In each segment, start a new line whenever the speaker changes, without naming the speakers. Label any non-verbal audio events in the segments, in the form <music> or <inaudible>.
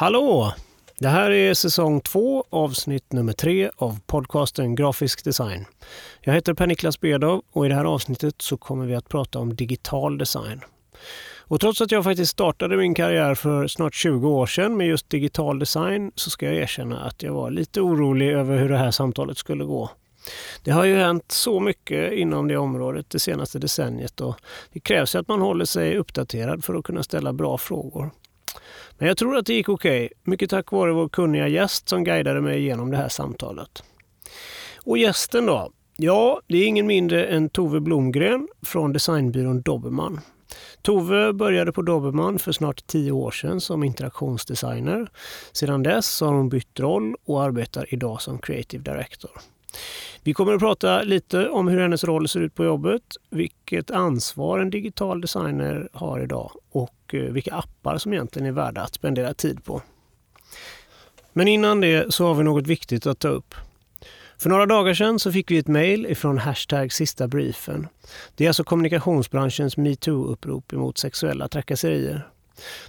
Hallå! Det här är säsong två, avsnitt nummer tre av podcasten Grafisk design. Jag heter Per-Niklas Bedov och i det här avsnittet så kommer vi att prata om digital design. Och trots att jag faktiskt startade min karriär för snart 20 år sedan med just digital design så ska jag erkänna att jag var lite orolig över hur det här samtalet skulle gå. Det har ju hänt så mycket inom det området det senaste decenniet och det krävs att man håller sig uppdaterad för att kunna ställa bra frågor. Men jag tror att det gick okej, okay. mycket tack vare vår kunniga gäst som guidade mig igenom det här samtalet. Och gästen då? Ja, det är ingen mindre än Tove Blomgren från designbyrån Dobermann. Tove började på Dobermann för snart tio år sedan som interaktionsdesigner. Sedan dess har hon bytt roll och arbetar idag som creative director. Vi kommer att prata lite om hur hennes roll ser ut på jobbet, vilket ansvar en digital designer har idag och eh, vilka appar som egentligen är värda att spendera tid på. Men innan det så har vi något viktigt att ta upp. För några dagar sedan så fick vi ett mejl ifrån hashtag sista briefen. Det är alltså kommunikationsbranschens metoo-upprop emot sexuella trakasserier.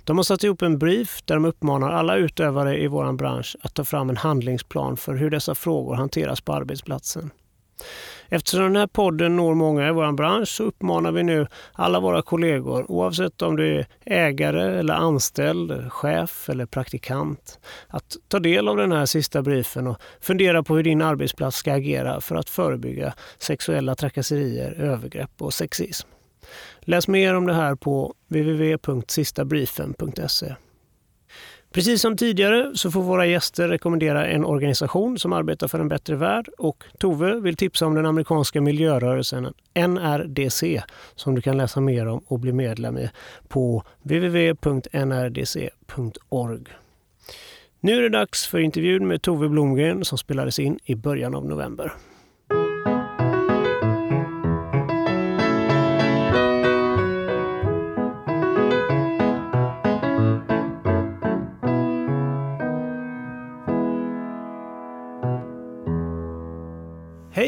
De har satt ihop en brief där de uppmanar alla utövare i vår bransch att ta fram en handlingsplan för hur dessa frågor hanteras på arbetsplatsen. Eftersom den här podden når många i vår bransch så uppmanar vi nu alla våra kollegor, oavsett om du är ägare eller anställd, chef eller praktikant, att ta del av den här sista briefen och fundera på hur din arbetsplats ska agera för att förebygga sexuella trakasserier, övergrepp och sexism. Läs mer om det här på www.sistabriefen.se. Precis som tidigare så får våra gäster rekommendera en organisation som arbetar för en bättre värld och Tove vill tipsa om den amerikanska miljörörelsen NRDC som du kan läsa mer om och bli medlem i på www.nrdc.org. Nu är det dags för intervjun med Tove Blomgren som spelades in i början av november.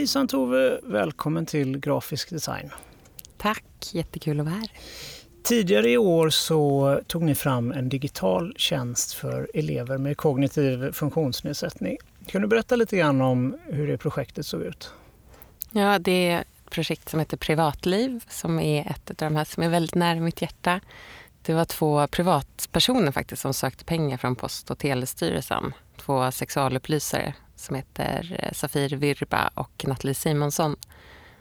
Hejsan Tove! Välkommen till Grafisk design.
Tack, jättekul att vara här.
Tidigare i år så tog ni fram en digital tjänst för elever med kognitiv funktionsnedsättning. Kan du berätta lite grann om hur det projektet såg ut?
Ja, det är ett projekt som heter Privatliv som är ett av de här som är väldigt nära mitt hjärta. Det var två privatpersoner faktiskt som sökte pengar från Post och telestyrelsen. Två sexualupplysare som heter eh, Safir Virba och Nathalie Simonsson.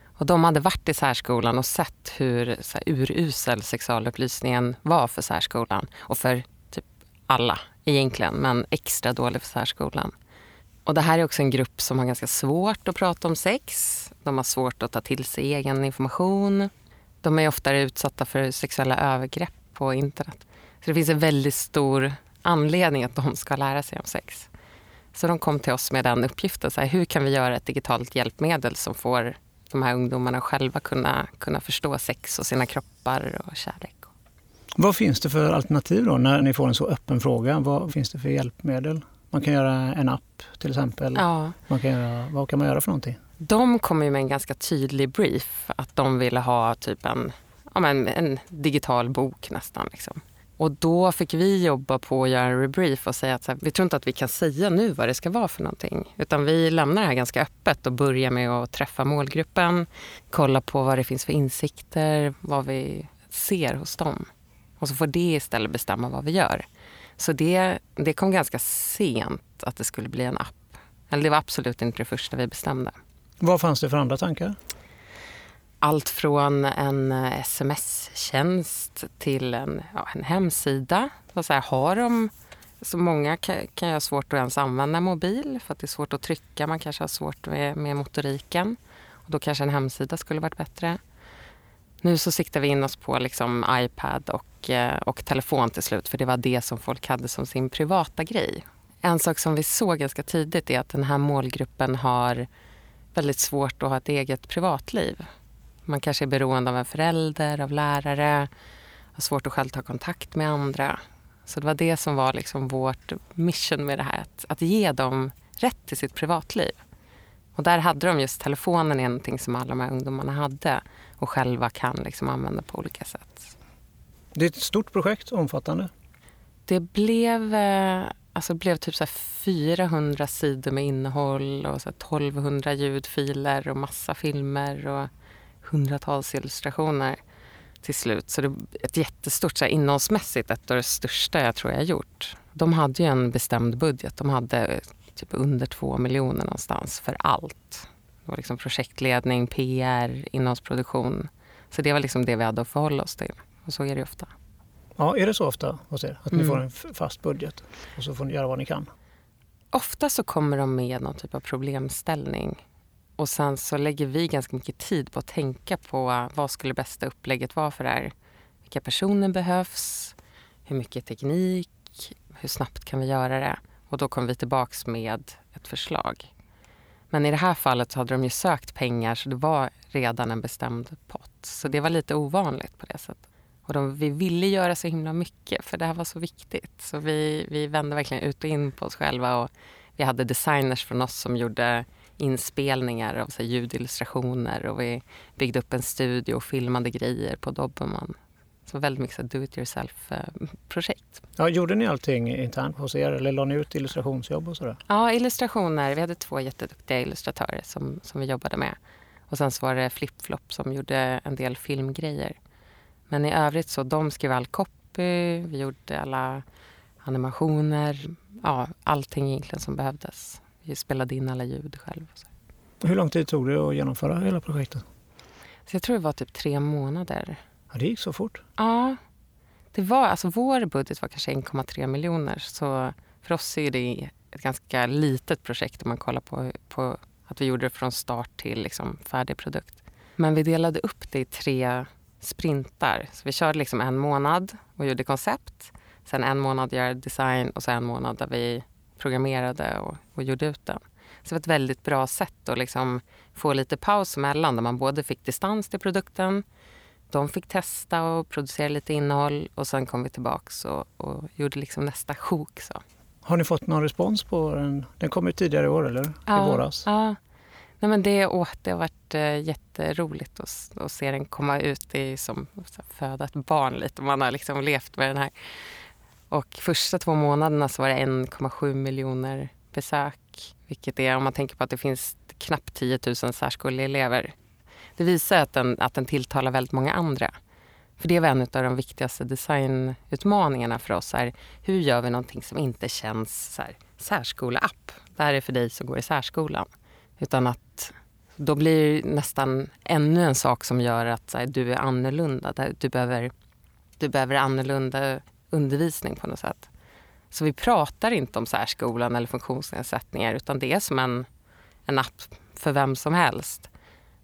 Och de hade varit i särskolan och sett hur så här, urusel sexualupplysningen var för särskolan. Och för typ alla egentligen, men extra dålig för särskolan. Och det här är också en grupp som har ganska svårt att prata om sex. De har svårt att ta till sig egen information. De är oftare utsatta för sexuella övergrepp på internet. Så det finns en väldigt stor anledning att de ska lära sig om sex. Så de kom till oss med den uppgiften. Så här, hur kan vi göra ett digitalt hjälpmedel som får de här ungdomarna själva kunna, kunna förstå sex och sina kroppar och kärlek.
Vad finns det för alternativ då när ni får en så öppen fråga? Vad finns det för hjälpmedel? Man kan göra en app till exempel. Ja. Man kan göra, vad kan man göra för någonting?
De kom ju med en ganska tydlig brief. Att de ville ha typ en, ja, men en digital bok nästan. Liksom. Och då fick vi jobba på att göra en rebrief och säga att här, vi tror inte att vi kan säga nu vad det ska vara för någonting. Utan vi lämnar det här ganska öppet och börjar med att träffa målgruppen, kolla på vad det finns för insikter, vad vi ser hos dem. Och så får det istället bestämma vad vi gör. Så det, det kom ganska sent att det skulle bli en app. Eller det var absolut inte det första vi bestämde.
Vad fanns det för andra tankar?
Allt från en eh, sms-tjänst till en, ja, en hemsida. Så här, har de, så många kan, kan ha svårt att ens använda mobil för att det är svårt att trycka. Man kanske har svårt med, med motoriken. Och då kanske en hemsida skulle varit bättre. Nu så siktar vi in oss på liksom iPad och, eh, och telefon till slut för det var det som folk hade som sin privata grej. En sak som vi såg ganska tidigt är att den här målgruppen har väldigt svårt att ha ett eget privatliv. Man kanske är beroende av en förälder, av lärare, har svårt att själv ta kontakt med andra. Så det var det som var liksom vårt mission med det här, att, att ge dem rätt till sitt privatliv. Och där hade de just telefonen är någonting som alla de här ungdomarna hade och själva kan liksom använda på olika sätt.
Det är ett stort projekt, omfattande.
Det blev, eh, alltså det blev typ så 400 sidor med innehåll och så 1200 ljudfiler och massa filmer och hundratals illustrationer till slut. Så det är ett jättestort, så här, innehållsmässigt ett av det största jag tror jag gjort. De hade ju en bestämd budget. De hade typ under två miljoner någonstans för allt. Det var liksom projektledning, PR, innehållsproduktion. Så det var liksom det vi hade att förhålla oss till. Och så är det ofta.
Ja, är det så ofta hos er? Att mm. ni får en fast budget och så får ni göra vad ni kan?
Ofta så kommer de med någon typ av problemställning. Och sen så lägger vi ganska mycket tid på att tänka på vad skulle bästa upplägget vara för det här. Vilka personer behövs? Hur mycket teknik? Hur snabbt kan vi göra det? Och då kommer vi tillbaks med ett förslag. Men i det här fallet så hade de ju sökt pengar så det var redan en bestämd pott. Så det var lite ovanligt på det sättet. Och de, vi ville göra så himla mycket för det här var så viktigt. Så vi, vi vände verkligen ut och in på oss själva och vi hade designers från oss som gjorde inspelningar av så ljudillustrationer och vi byggde upp en studio och filmade grejer på Dobermann. Så väldigt mycket do it yourself-projekt.
Ja, gjorde ni allting internt hos er eller la ni ut illustrationsjobb och sådär?
Ja, illustrationer. Vi hade två jätteduktiga illustratörer som, som vi jobbade med. Och sen så var det Flipflop som gjorde en del filmgrejer. Men i övrigt så de skrev all copy, vi gjorde alla animationer, ja, allting egentligen som behövdes. Vi spelade in alla ljud själv.
Hur lång tid tog det att genomföra hela projektet?
Så jag tror det var typ tre månader.
Ja, det gick så fort.
Ja. Det var, alltså vår budget var kanske 1,3 miljoner. Så för oss är det ett ganska litet projekt om man kollar på, på att vi gjorde det från start till liksom färdig produkt. Men vi delade upp det i tre sprintar. Så vi körde liksom en månad och gjorde koncept. Sen en månad göra design och sen en månad där vi programmerade och, och gjorde ut den. Så det var ett väldigt bra sätt att liksom få lite paus emellan där man både fick distans till produkten, de fick testa och producera lite innehåll och sen kom vi tillbaks och, och gjorde liksom nästa sjok. Så.
Har ni fått någon respons på den? Den kom ju tidigare i år, eller?
Ja,
I våras?
Ja. Nej, men det, åh, det har varit äh, jätteroligt att, att se den komma ut. Det är som att föda ett barn lite. Man har liksom levt med den här. Och första två månaderna så var det 1,7 miljoner besök. Vilket är, om man tänker på att det finns knappt 10 000 särskoleelever. Det visar att den, att den tilltalar väldigt många andra. För det var en av de viktigaste designutmaningarna för oss. Är, hur gör vi någonting som inte känns så här, särskola-app? Det här är för dig som går i särskolan. Utan att då blir det nästan ännu en sak som gör att här, du är annorlunda. Du behöver, du behöver annorlunda undervisning på något sätt. Så vi pratar inte om särskolan eller funktionsnedsättningar utan det är som en, en app för vem som helst.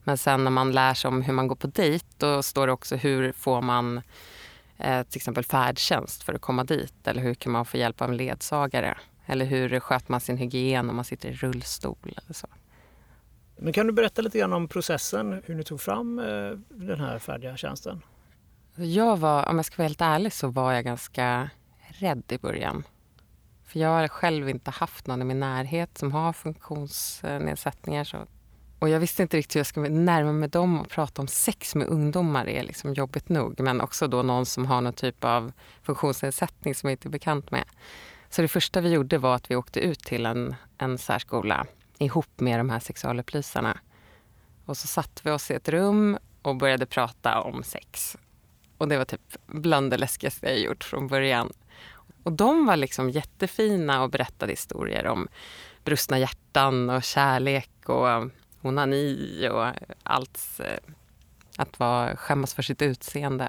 Men sen när man lär sig om hur man går på dejt då står det också hur får man eh, till exempel färdtjänst för att komma dit eller hur kan man få hjälp av en ledsagare eller hur sköter man sin hygien om man sitter i rullstol eller så.
Men kan du berätta lite grann om processen, hur ni tog fram eh, den här färdiga tjänsten?
Jag var, om jag ska vara helt ärlig så var jag ganska rädd i början. För jag har själv inte haft någon i min närhet som har funktionsnedsättningar. Så. Och jag visste inte riktigt hur jag skulle närma mig dem och prata om sex med ungdomar är liksom jobbigt nog. Men också då någon som har någon typ av funktionsnedsättning som jag inte är bekant med. Så det första vi gjorde var att vi åkte ut till en, en särskola ihop med de här sexualupplysarna. Och så satte vi oss i ett rum och började prata om sex. Och det var typ bland det läskigaste jag gjort från början. Och de var liksom jättefina och berättade historier om brustna hjärtan och kärlek och onani och allt. Eh, att vara, skämmas för sitt utseende.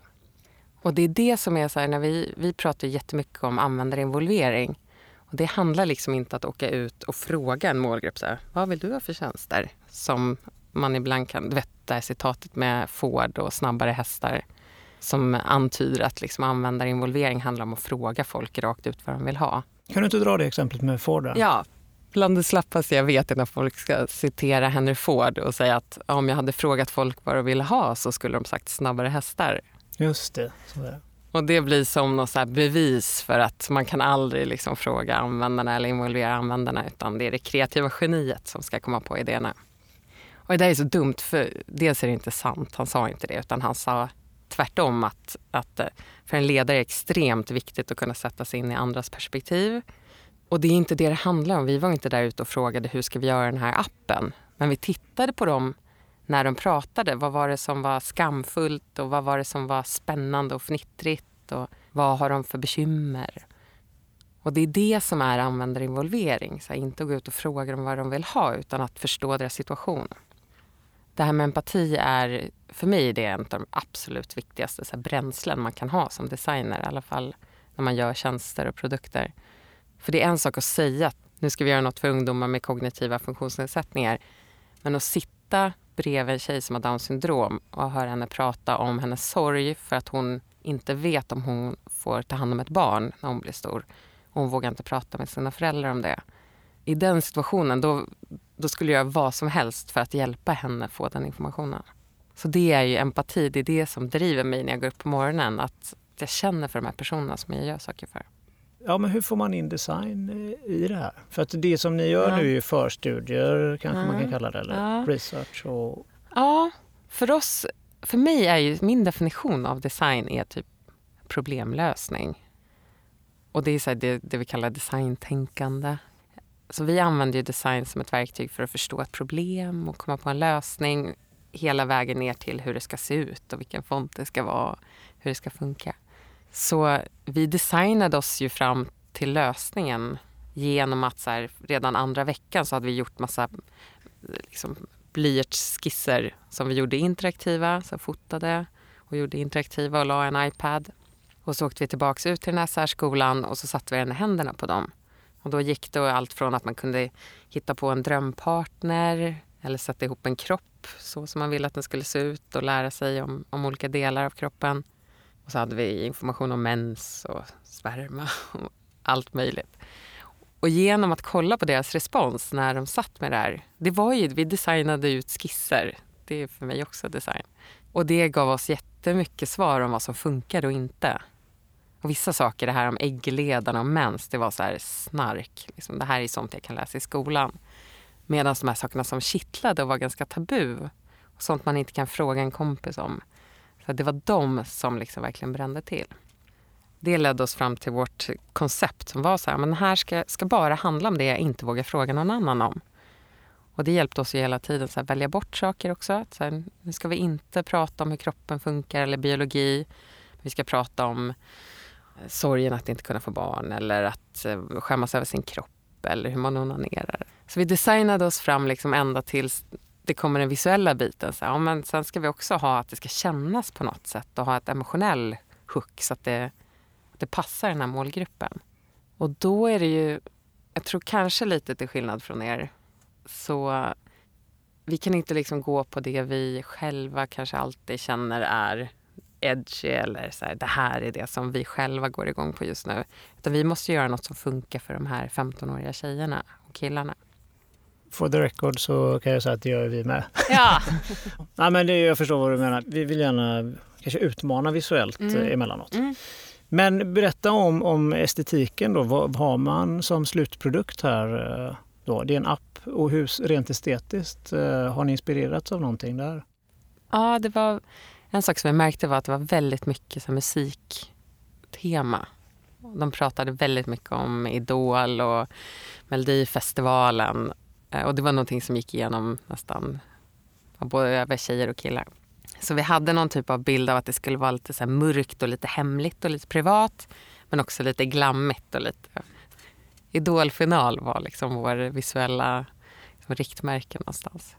Och det är det som är så här, när vi, vi pratar jättemycket om användarinvolvering. Och det handlar liksom inte att åka ut och fråga en målgrupp så här, vad vill du ha för tjänster? Som man ibland kan, du vet det här citatet med Ford och snabbare hästar som antyder att liksom användarinvolvering handlar om att fråga folk rakt ut vad de vill ha.
Kan du inte dra det exemplet med Ford? Där?
Ja, bland det slappaste jag vet är när folk ska citera Henry Ford och säga att om jag hade frågat folk vad de ville ha så skulle de sagt snabbare hästar.
Just det, så är det.
Och det blir som något bevis för att man kan aldrig liksom fråga användarna eller involvera användarna utan det är det kreativa geniet som ska komma på idéerna. Och det där är så dumt för dels är det inte sant, han sa inte det utan han sa tvärtom att, att eh, för en ledare är det extremt viktigt att kunna sätta sig in i andras perspektiv. Och det är inte det det handlar om. Vi var inte där ute och frågade hur ska vi göra den här appen. Men vi tittade på dem när de pratade. Vad var det som var skamfullt och vad var det som var spännande och fnittrigt och vad har de för bekymmer? Och det är det som är användarinvolvering. Så inte att gå ut och fråga dem vad de vill ha utan att förstå deras situation. Det här med empati är för mig det är en av de absolut viktigaste så här, bränslen man kan ha som designer. I alla fall när man gör tjänster och produkter. För det är en sak att säga att nu ska vi göra något för ungdomar med kognitiva funktionsnedsättningar. Men att sitta bredvid en tjej som har Downs syndrom och höra henne prata om hennes sorg för att hon inte vet om hon får ta hand om ett barn när hon blir stor. Hon vågar inte prata med sina föräldrar om det. I den situationen då, då skulle jag göra vad som helst för att hjälpa henne få den informationen. Så det är ju empati, det är det som driver mig när jag går upp på morgonen. Att jag känner för de här personerna som jag gör saker för.
Ja, men hur får man in design eh, i det här? För att det som ni gör ja. nu är förstudier kanske ja. man kan kalla det, eller ja. research och...
Ja, för oss, för mig är ju min definition av design är typ problemlösning. Och det är så det, det vi kallar designtänkande. Så vi använder ju design som ett verktyg för att förstå ett problem och komma på en lösning hela vägen ner till hur det ska se ut och vilken font det ska vara, hur det ska funka. Så vi designade oss ju fram till lösningen genom att så här, redan andra veckan så hade vi gjort massa liksom, blyertsskisser som vi gjorde interaktiva, så fotade och gjorde interaktiva och la en iPad. Och så åkte vi tillbaka ut till den här särskolan och så satte vi den i händerna på dem. Och då gick det allt från att man kunde hitta på en drömpartner eller sätta ihop en kropp så som man ville att den skulle se ut och lära sig om, om olika delar av kroppen. Och så hade vi information om mens och sperma och allt möjligt. Och genom att kolla på deras respons när de satt med det här. Det var ju, vi designade ut skisser. Det är för mig också design. Och det gav oss jättemycket svar om vad som funkade och inte. Och vissa saker, det här om äggledarna och mens, det var så här snark. Liksom, det här är sånt jag kan läsa i skolan. Medan de här sakerna som kittlade och var ganska tabu, och sånt man inte kan fråga en kompis om, så det var de som liksom verkligen brände till. Det ledde oss fram till vårt koncept som var så här, men här ska, ska bara handla om det jag inte vågar fråga någon annan om. Och det hjälpte oss ju hela tiden att välja bort saker också. Att så här, nu ska vi inte prata om hur kroppen funkar eller biologi. Vi ska prata om sorgen att inte kunna få barn eller att eh, skämmas över sin kropp eller hur man onanerar. Så vi designade oss fram liksom ända tills det kommer den visuella biten. Så, ja, men sen ska vi också ha att det ska kännas på något sätt och ha ett emotionell hook så att det, att det passar den här målgruppen. Och då är det ju, jag tror kanske lite till skillnad från er, så vi kan inte liksom gå på det vi själva kanske alltid känner är edgy eller så här, det här är det som vi själva går igång på just nu. Utan vi måste göra något som funkar för de här 15-åriga tjejerna och killarna
for the record så kan jag säga att det gör vi med.
Ja. <laughs>
Nej, men det, jag förstår vad du menar. Vi vill gärna kanske utmana visuellt mm. Eh, emellanåt. Mm. Men berätta om, om estetiken då. Vad har man som slutprodukt här? Eh, då? Det är en app och hur rent estetiskt eh, har ni inspirerats av någonting där?
Ja, det var en sak som jag märkte var att det var väldigt mycket så musiktema. De pratade väldigt mycket om Idol och Melodifestivalen eh, och det var någonting som gick igenom nästan både över tjejer och killar. Så vi hade någon typ av bild av att det skulle vara lite så mörkt och lite hemligt och lite privat. Men också lite glammigt och lite... Idolfinal var liksom vår visuella liksom, riktmärke någonstans.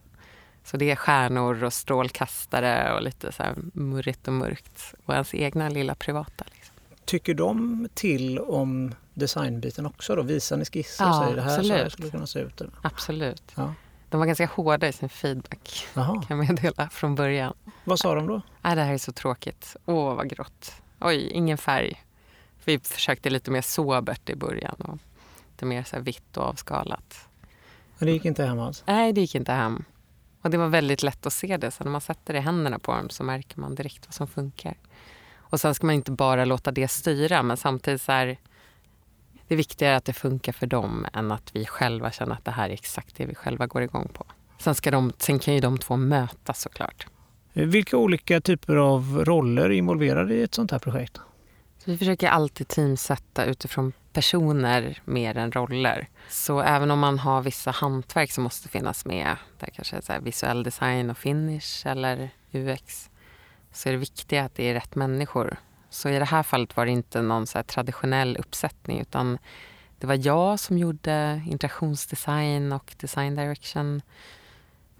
Så det är stjärnor och strålkastare och lite så här murrigt och mörkt. Och ens egna lilla privata. Liksom.
Tycker de till om designbiten också då? Visar ni skisser
ja,
och säger det här
absolut.
så här skulle kunna se ut?
Absolut. Ja. De var ganska hårda i sin feedback Aha. kan jag meddela från början.
Vad sa de då?
Nej, det här är så tråkigt. Åh, vad grått. Oj, ingen färg. Vi försökte lite mer sobert i början och lite mer så vitt och avskalat.
Men det gick inte hem alls?
Nej, det gick inte hem. Och det var väldigt lätt att se det. Så när man sätter det i händerna på dem så märker man direkt vad som funkar. Och sen ska man inte bara låta det styra, men samtidigt så här, det är viktigare att det funkar för dem än att vi själva känner att det här är exakt det vi själva går igång på. Sen, ska de, sen kan ju de två mötas såklart.
Vilka olika typer av roller är involverade i ett sånt här projekt?
Vi försöker alltid teamsätta utifrån personer mer än roller. Så även om man har vissa hantverk som måste finnas med, där kanske så visuell design och finish eller UX, så är det viktigt att det är rätt människor. Så i det här fallet var det inte någon så traditionell uppsättning utan det var jag som gjorde interaktionsdesign och design direction.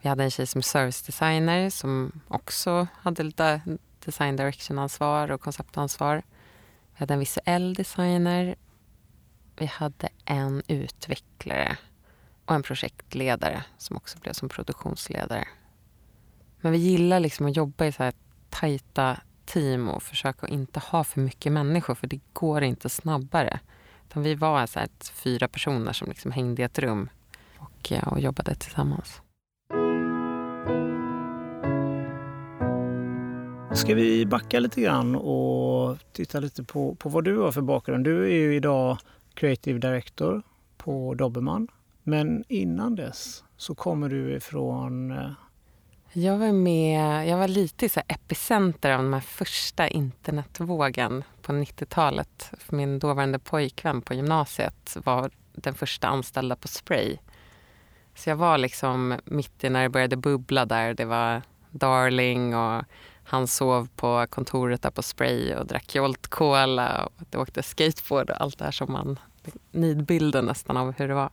Vi hade en tjej som service designer som också hade lite design direction-ansvar och konceptansvar. Vi hade en visuell designer. Vi hade en utvecklare och en projektledare som också blev som produktionsledare. Men vi gillar liksom att jobba i så här tajta team och försöka att inte ha för mycket människor för det går inte snabbare. Utan vi var så här fyra personer som liksom hängde i ett rum och, eh, och jobbade tillsammans.
Ska vi backa lite grann och titta lite på, på vad du har för bakgrund? Du är ju idag Creative Director på Dobermann. Men innan dess så kommer du ifrån... Eh,
jag var med, jag var lite i så epicenter av den här första internetvågen på 90-talet. Min dåvarande pojkvän på gymnasiet var den första anställda på Spray. Så jag var liksom mitt i när det började bubbla där. Det var Darling och han sov på kontoret där på Spray och drack Jolt Cola och åkte skateboard och allt det här som man nidbilden nästan av hur det var.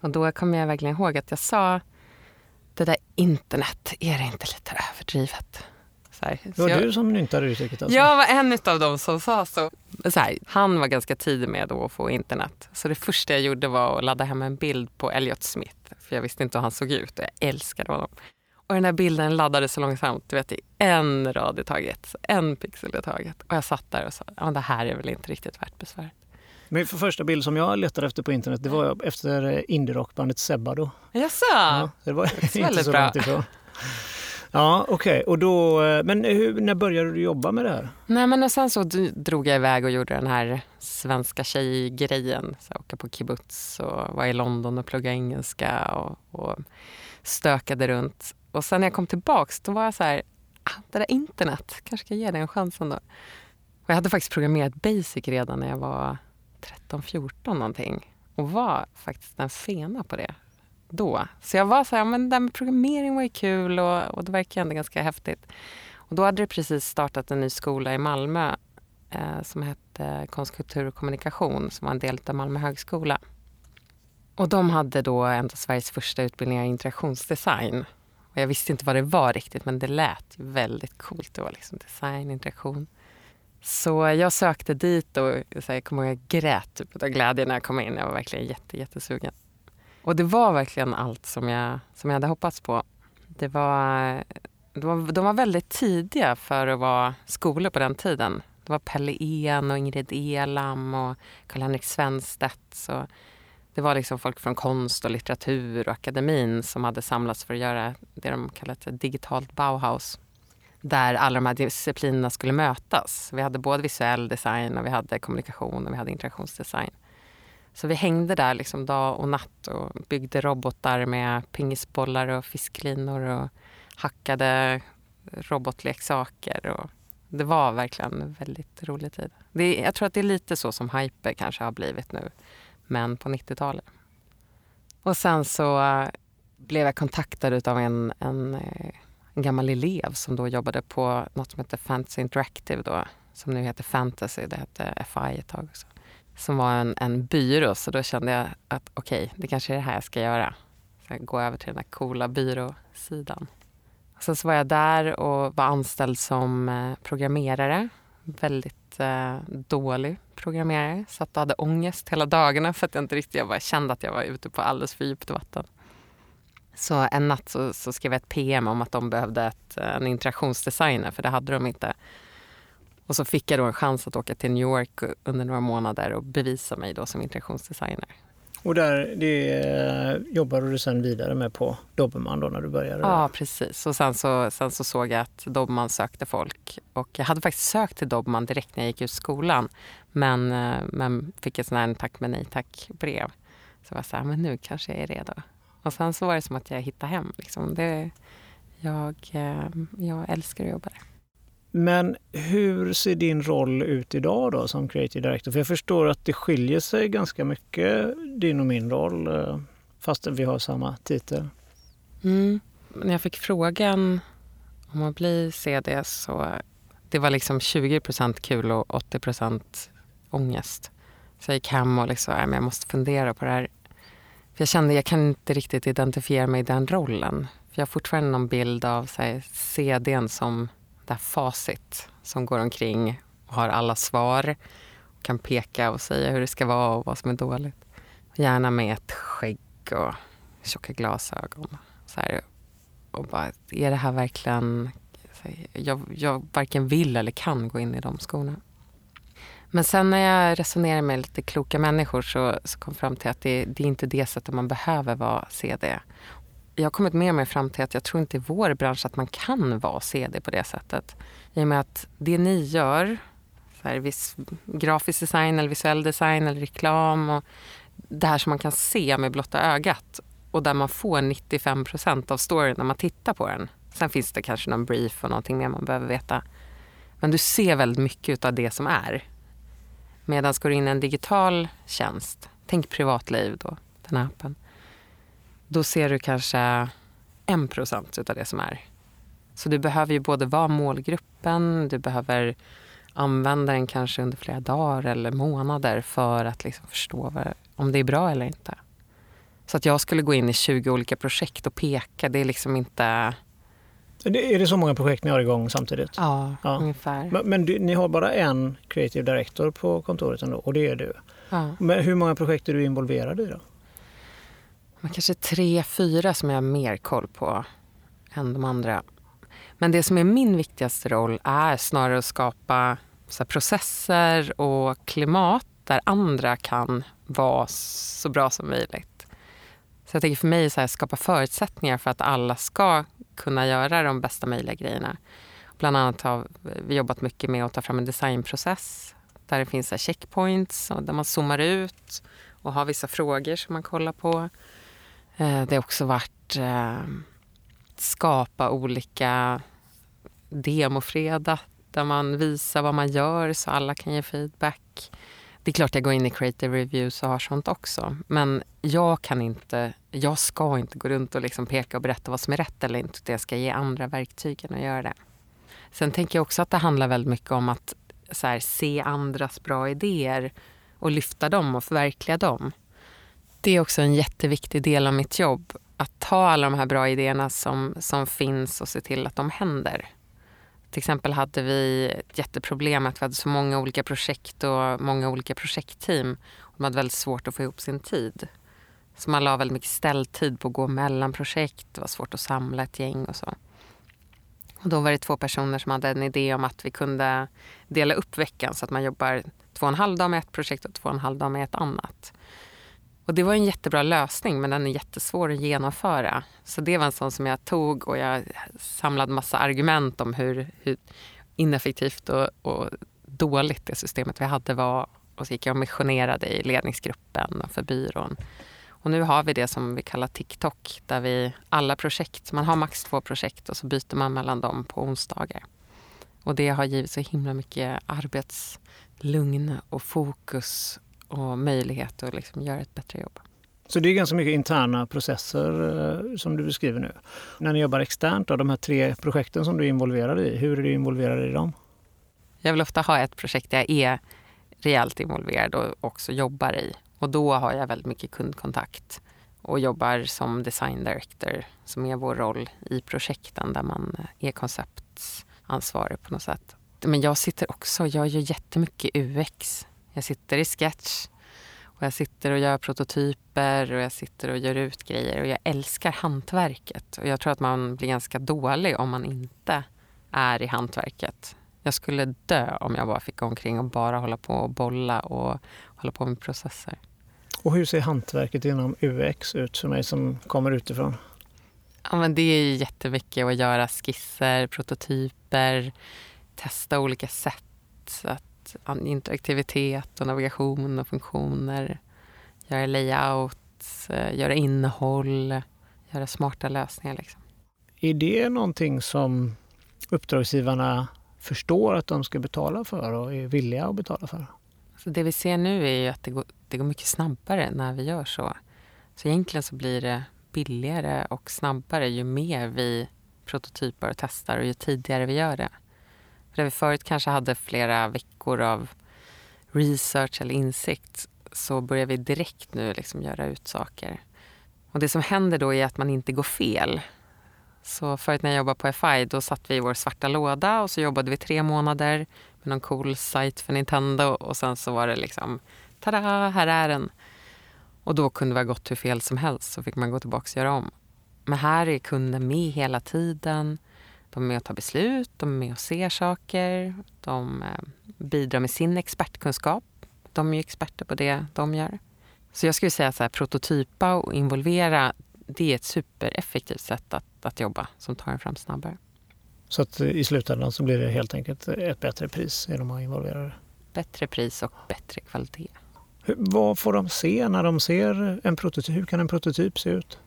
Och då kommer jag verkligen ihåg att jag sa det där internet, är det inte lite överdrivet?
Så här, det var jag, du som myntade uttrycket? Alltså.
Jag var en av dem som sa så. så här, han var ganska tidig med att få internet. Så det första jag gjorde var att ladda hem en bild på Elliot Smith. För jag visste inte hur han såg ut och jag älskade honom. Och den här bilden laddades så långsamt, du vet i en rad i taget, en pixel i taget. Och jag satt där och sa, ja det här är väl inte riktigt värt besväret.
Min första bild som jag letade efter på internet det var efter indie-rockbandet Sebado.
Jaså?
Ja, det var det <laughs> inte så bra. långt ifrån. Ja, okej. Okay. Och då, men hur, när började du jobba med det här?
Nej, men sen så drog jag iväg och gjorde den här svenska tjejgrejen. Så åka på kibbutz och var i London och plugga engelska och, och stökade runt. Och sen när jag kom tillbaks då var jag så här, ah, det där internet, kanske ska ge det en chans ändå. Och jag hade faktiskt programmerat Basic redan när jag var 13-14 någonting och var faktiskt en fena på det då. Så jag var så här, men det där med programmering var ju kul och, och det verkar ändå ganska häftigt. Och då hade det precis startat en ny skola i Malmö eh, som hette Konst, kultur och kommunikation som var en del av Malmö högskola. Och de hade då en av Sveriges första utbildningar i interaktionsdesign. Och jag visste inte vad det var riktigt men det lät väldigt coolt. Det var liksom design, interaktion. Så jag sökte dit och jag kommer ihåg jag grät typ av glädje när jag kom in. Jag var verkligen jätte, jättesugen. Och det var verkligen allt som jag, som jag hade hoppats på. Det var, de, var, de var väldigt tidiga för att vara skolor på den tiden. Det var Pelle En och Ingrid Elam och Karl-Henrik Svenstedt. det var liksom folk från konst och litteratur och akademin som hade samlats för att göra det de kallade digitalt Bauhaus där alla de här disciplinerna skulle mötas. Vi hade både visuell design och vi hade kommunikation och vi hade interaktionsdesign. Så vi hängde där liksom dag och natt och byggde robotar med pingisbollar och fisklinor och hackade robotleksaker. Och det var verkligen en väldigt rolig tid. Det, jag tror att det är lite så som Hyper kanske har blivit nu, men på 90-talet. Och sen så eh, blev jag kontaktad av en, en eh, en gammal elev som då jobbade på något som hette Fantasy Interactive då, som nu heter Fantasy, det hette FI ett tag också. Som var en, en byrå, så då kände jag att okej, okay, det kanske är det här jag ska göra. Så gå över till den här coola byråsidan. Sen så var jag där och var anställd som eh, programmerare. Väldigt eh, dålig programmerare. Satt och hade ångest hela dagarna för att jag inte riktigt, jag bara kände att jag var ute på alldeles för djupt vatten. Så en natt så, så, skrev jag ett PM om att de behövde ett, en interaktionsdesigner, för det hade de inte. Och så fick jag då en chans att åka till New York under några månader och bevisa mig då som interaktionsdesigner.
Och där, det jobbade du sen vidare med på Dobermann då när du började?
Ja, precis. Och sen så, sen så såg jag att Dobermann sökte folk. Och jag hade faktiskt sökt till Dobermann direkt när jag gick ut skolan. Men, eh, men fick ett sånt här tack men nej tack brev. Så jag var så här, men nu kanske jag är redo. Och sen så var det som att jag hittade hem. Liksom. Det, Jag, eh, jag älskar att jobba där.
Men hur ser din roll ut idag då som creative director? För jag förstår att det skiljer sig ganska mycket, din och min roll, eh, fast vi har samma titel.
Mm. När jag fick frågan om att bli CD så det var liksom 20% kul och 80 ångest. Så jag gick hem och liksom, jag måste fundera på det här. För jag kände att jag kan inte riktigt identifiera mig i den rollen. För jag har fortfarande någon bild av så här, CDn som det här facit som går omkring och har alla svar. Och kan peka och säga hur det ska vara och vad som är dåligt. Gärna med ett skägg och tjocka glasögon. Så här, och bara, är det här verkligen... Jag, jag varken vill eller kan gå in i de skorna. Men sen när jag resonerar med lite kloka människor så, så kom jag fram till att det, det är inte det sättet man behöver vara CD. Jag har kommit mer och mer fram till att jag tror inte i vår bransch att man kan vara CD på det sättet. I och med att det ni gör, så här, viss, grafisk design eller visuell design eller reklam och det här som man kan se med blotta ögat och där man får 95% av storyn när man tittar på den. Sen finns det kanske någon brief och någonting mer man behöver veta. Men du ser väldigt mycket av det som är. Medan går du in i en digital tjänst, tänk privatliv då, den här appen. Då ser du kanske en procent av det som är. Så du behöver ju både vara målgruppen, du behöver använda den kanske under flera dagar eller månader för att liksom förstå om det är bra eller inte. Så att jag skulle gå in i 20 olika projekt och peka, det är liksom inte...
Är det så många projekt ni har igång samtidigt?
Ja, ja. ungefär.
Men, men du, ni har bara en creative director på kontoret ändå och det är du? Ja. Men hur många projekt är du involverad i då?
Men kanske tre, fyra som jag har mer koll på än de andra. Men det som är min viktigaste roll är snarare att skapa processer och klimat där andra kan vara så bra som möjligt. Så jag tänker för mig så här, skapa förutsättningar för att alla ska kunna göra de bästa möjliga grejerna. Bland annat har vi jobbat mycket med att ta fram en designprocess där det finns checkpoints och där man zoomar ut och har vissa frågor som man kollar på. Eh, det har också varit eh, skapa olika demofredag där man visar vad man gör så alla kan ge feedback. Det är klart jag går in i creative reviews och har sånt också. Men jag kan inte, jag ska inte gå runt och liksom peka och berätta vad som är rätt eller inte. Jag ska ge andra verktygen att göra det. Sen tänker jag också att det handlar väldigt mycket om att här, se andras bra idéer och lyfta dem och förverkliga dem. Det är också en jätteviktig del av mitt jobb. Att ta alla de här bra idéerna som, som finns och se till att de händer. Till exempel hade vi ett jätteproblem att vi hade så många olika projekt och många olika projektteam. De hade väldigt svårt att få ihop sin tid. Så man la väldigt mycket ställtid på att gå mellan projekt. Det var svårt att samla ett gäng och så. Och då var det två personer som hade en idé om att vi kunde dela upp veckan så att man jobbar två och en halv dag med ett projekt och två och en halv dag med ett annat. Och det var en jättebra lösning men den är jättesvår att genomföra. Så det var en sån som jag tog och jag samlade massa argument om hur, hur ineffektivt och, och, dåligt det systemet vi hade var. Och så gick jag och missionerade i ledningsgruppen och för byrån. Och nu har vi det som vi kallar TikTok där vi alla projekt, man har max två projekt och så byter man mellan dem på onsdagar. Och det har givit så himla mycket arbetslugn och fokus och möjlighet att liksom göra ett bättre jobb.
Så det är ganska mycket interna processer eh, som du beskriver nu. När ni jobbar externt, då, de här tre projekten som du är involverad i, hur är du involverad i dem?
Jag vill ofta ha ett projekt där jag är rejält involverad och också jobbar i. Och då har jag väldigt mycket kundkontakt och jobbar som design director som är vår roll i projekten där man är konceptansvarig på något sätt. Men jag sitter också, jag gör jättemycket UX jag sitter i sketch och jag sitter och gör prototyper och jag sitter och gör ut grejer och jag älskar hantverket. Och jag tror att man blir ganska dålig om man inte är i hantverket. Jag skulle dö om jag bara fick gå omkring och bara hålla på och bolla och hålla på med processer.
Och hur ser hantverket inom UX ut för mig som kommer utifrån?
Ja, men det är jättemycket att göra skisser, prototyper, testa olika sätt att interaktivitet och navigation och funktioner. Göra layout, eh, göra innehåll, göra smarta lösningar. Liksom.
Är det någonting som uppdragsgivarna förstår att de ska betala för och är villiga att betala för?
Så det vi ser nu är ju att det går, det går mycket snabbare när vi gör så. Så egentligen så blir det billigare och snabbare ju mer vi prototyper och testar och ju tidigare vi gör det. För där vi förut kanske hade flera veckor av research eller insikt så börjar vi direkt nu liksom göra ut saker. Och det som händer då är att man inte går fel. Så förut när jag jobbade på FI då satt vi i vår svarta låda och så jobbade vi tre månader med någon cool sajt för Nintendo och sen så var det liksom tada, här är den. Och då kunde det ha gått hur fel som helst så fick man gå tillbaka och göra om. Men här är kunden med hela tiden. De är med och tar beslut, de är med och ser saker. De eh, bidrar med sin expertkunskap. De är ju experter på det de gör. Så jag skulle säga att prototypa och involvera, det är ett supereffektivt sätt att, att jobba som tar en fram snabbare.
Så att i slutändan så blir det helt enkelt ett bättre pris genom att involvera det?
Bättre pris och bättre kvalitet.
Hur, vad får de se när de ser en prototyp? Hur kan en prototyp se ut?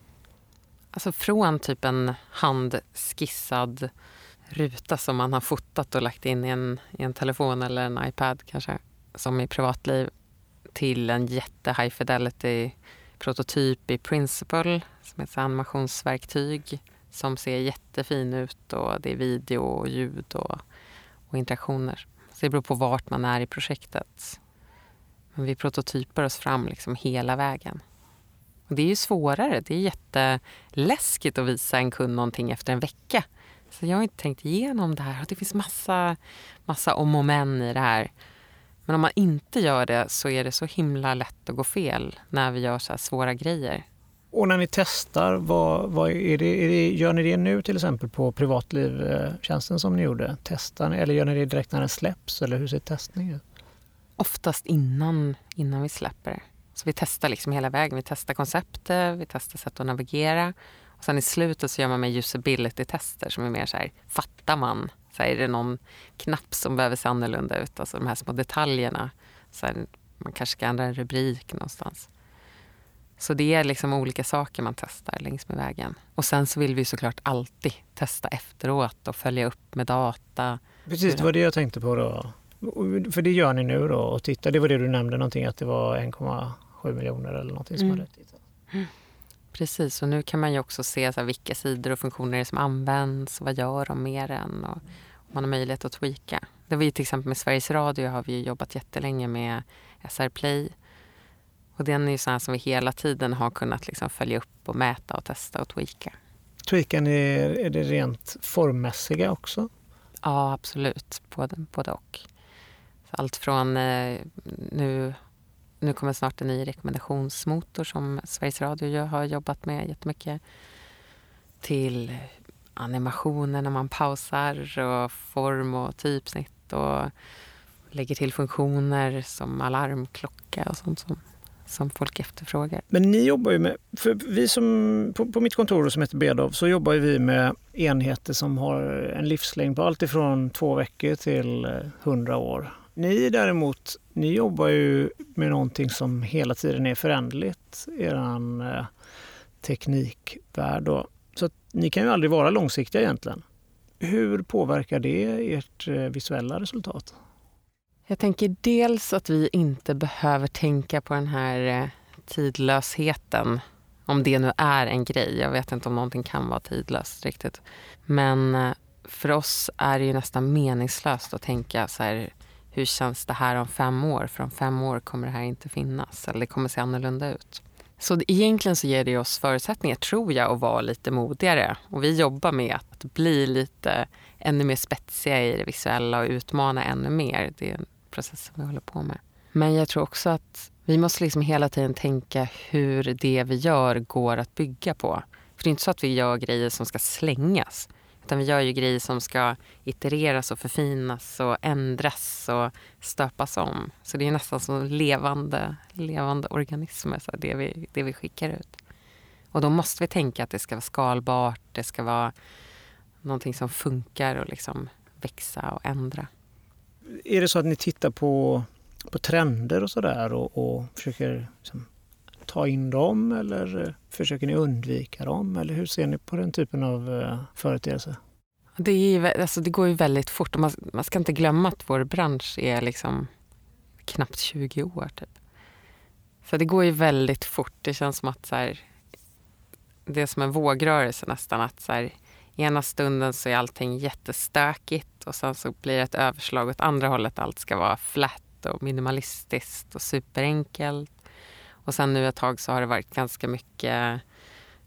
Alltså från typ en handskissad ruta som man har fotat och lagt in i en, i en telefon eller en iPad kanske, som i privatliv, till en jätte high fidelity prototyp i Principle som är ett animationsverktyg som ser jättefin ut och det är video och ljud och, och interaktioner. Så det beror på vart man är i projektet. Men vi prototyper oss fram liksom hela vägen. Och det är ju svårare. Det är jätteläskigt att visa en kund någonting efter en vecka. Så jag har inte tänkt igenom det här. Det finns massa, massa om och men i det här. Men om man inte gör det så är det så himla lätt att gå fel när vi gör så här svåra grejer.
Och när ni testar, vad, vad är, det, är det, gör ni det nu till exempel på privatlivtjänsten som ni gjorde? Testar ni, eller gör ni det direkt när den släpps? Eller hur ser testningen ut?
Oftast innan, innan vi släpper det. Så vi testar liksom hela vägen. Vi testar konceptet, vi testar sätt att navigera. Och sen i slutet så gör man med usability-tester som är mer så här, fattar man? Så här, är det någon knapp som behöver se annorlunda ut? Alltså de här små detaljerna. Så här, man kanske ska ändra en rubrik någonstans. Så det är liksom olika saker man testar längs med vägen. Och sen så vill vi såklart alltid testa efteråt och följa upp med data.
Precis, det var det jag tänkte på då. För det gör ni nu då och tittar. Det var det du nämnde någonting att det var 1,7 miljoner eller någonting som mm. hade tittat.
Precis, och nu kan man ju också se så här, vilka sidor och funktioner som används. Vad gör de mer än? Och, och man har möjlighet att tweaka. Det var ju till exempel med Sveriges Radio har vi jobbat jättelänge med SR Play. Och den är ju sån som vi hela tiden har kunnat liksom följa upp och mäta och testa och tweaka.
Tweakar ni, är det rent formmässiga också?
Ja, absolut. Både, både och. Allt från eh, nu, nu kommer snart en ny rekommendationsmotor som Sveriges Radio har jobbat med jättemycket till animationer när man pausar och form och typsnitt och lägger till funktioner som alarmklocka och sånt som, som folk efterfrågar.
Men ni jobbar ju med, för vi som, på, på mitt kontor som heter Bedov så jobbar vi med enheter som har en livslängd på allt ifrån två veckor till hundra år. Ni däremot, ni jobbar ju med någonting som hela tiden är föränderligt, er eh, teknikvärld. Då. Så att ni kan ju aldrig vara långsiktiga egentligen. Hur påverkar det ert eh, visuella resultat?
Jag tänker dels att vi inte behöver tänka på den här eh, tidlösheten. Om det nu är en grej. Jag vet inte om någonting kan vara tidlöst riktigt. Men eh, för oss är det ju nästan meningslöst att tänka så här hur känns det här om fem år? För om fem år kommer det här inte finnas eller det kommer se annorlunda ut. Så egentligen så ger det oss förutsättningar, tror jag, att vara lite modigare. Och vi jobbar med att bli lite ännu mer spetsiga i det visuella och utmana ännu mer. Det är en process som vi håller på med. Men jag tror också att vi måste liksom hela tiden tänka hur det vi gör går att bygga på. För det är inte så att vi gör grejer som ska slängas. Utan vi gör ju grejer som ska itereras och förfinas och ändras och stöpas om. Så det är nästan som levande, levande organismer, så det, vi, det vi skickar ut. Och då måste vi tänka att det ska vara skalbart, det ska vara någonting som funkar och liksom växa och ändra.
Är det så att ni tittar på, på trender och sådär och, och försöker liksom, ta in dem? Eller? Eh, försöker ni undvika dem eller hur ser ni på den typen av eh, företeelse?
Det, är, alltså det går ju väldigt fort och man, man ska inte glömma att vår bransch är liksom knappt 20 år. Typ. Så det går ju väldigt fort. Det känns som att så här, det är som en vågrörelse nästan. Att så här, ena stunden så är allting jättestökigt och sen så blir det ett överslag åt andra hållet. Allt ska vara flat och minimalistiskt och superenkelt. Och sen nu ett tag så har det varit ganska mycket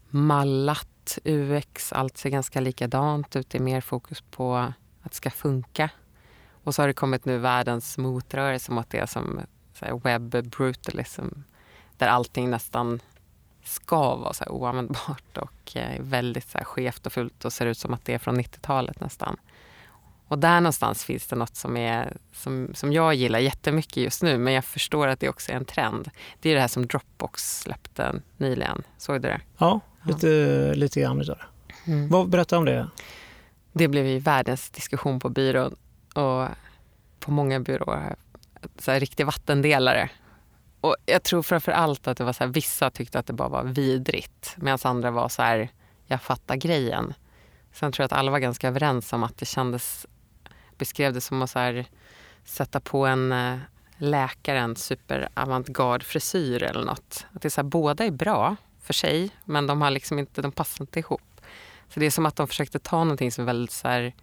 mallat UX. Allt ser ganska likadant ut. Det är mer fokus på att det ska funka. Och så har det kommit nu världens motrörelse mot det som webb brutalism. Där allting nästan ska vara så oanvändbart och eh, väldigt så här skevt och fult och ser ut som att det är från 90-talet nästan. Och där någonstans finns det något som, är, som, som jag gillar jättemycket just nu men jag förstår att det också är en trend. Det är det här som Dropbox släppte nyligen. Såg du det?
Ja, lite, ja. lite grann utav det. Mm. Vad, berätta om det.
Det blev ju världens diskussion på byrån och på många byråer. Så här, riktig vattendelare och jag tror framför allt att det var så här, vissa tyckte att det bara var vidrigt medan andra var så här, jag fattar grejen. Sen tror jag att alla var ganska överens om att det kändes, beskrev det som att så här, sätta på en eh, läkare en superavantgarde frisyr eller något. Att det är så här, båda är bra för sig men de, har liksom inte, de passar inte ihop. Så det är som att de försökte ta någonting som är väldigt så här,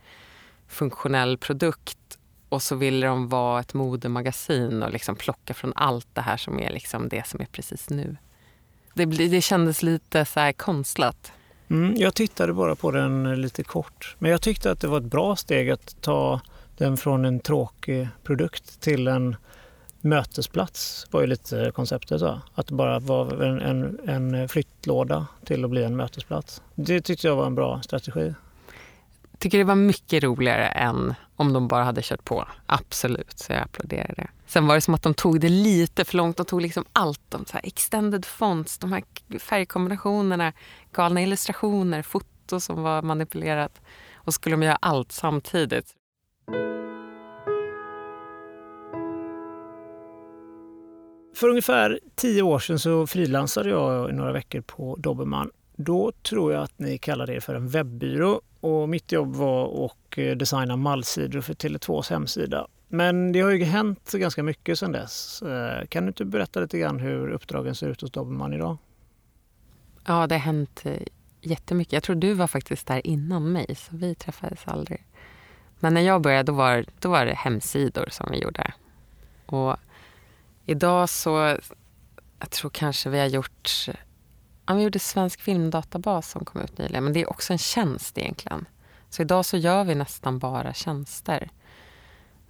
funktionell produkt och så ville de vara ett modemagasin och liksom plocka från allt det här som är liksom det som är precis nu. Det, det kändes lite så här konstlat.
Mm, jag tittade bara på den eh, lite kort. Men jag tyckte att det var ett bra steg att ta den från en tråkig produkt till en mötesplats var ju lite konceptet. Då. Att det bara var en, en, en flyttlåda till att bli en mötesplats. Det tyckte jag var en bra strategi
tycker det var mycket roligare än om de bara hade kört på. Absolut, så jag applåderar det. Sen var det som att de tog det lite för långt. De tog liksom allt. De så här extended fonts, de här färgkombinationerna, galna illustrationer, foto som var manipulerat. Och skulle de göra allt samtidigt.
För ungefär tio år sedan så frilansade jag i några veckor på Dobermann. Då tror jag att ni kallade er för en webbyrå och mitt jobb var att eh, designa mallsidor för Tele2s hemsida. Men det har ju hänt ganska mycket sedan dess. Eh, kan du inte berätta lite grann hur uppdragen ser ut hos Dobermann idag?
Ja, det har hänt eh, jättemycket. Jag tror du var faktiskt där innan mig, så vi träffades aldrig. Men när jag började då var, då var det hemsidor som vi gjorde. Och idag så, jag tror kanske vi har gjort Ja, vi gjorde Svensk filmdatabas som kom ut nyligen, men det är också en tjänst egentligen. Så idag så gör vi nästan bara tjänster.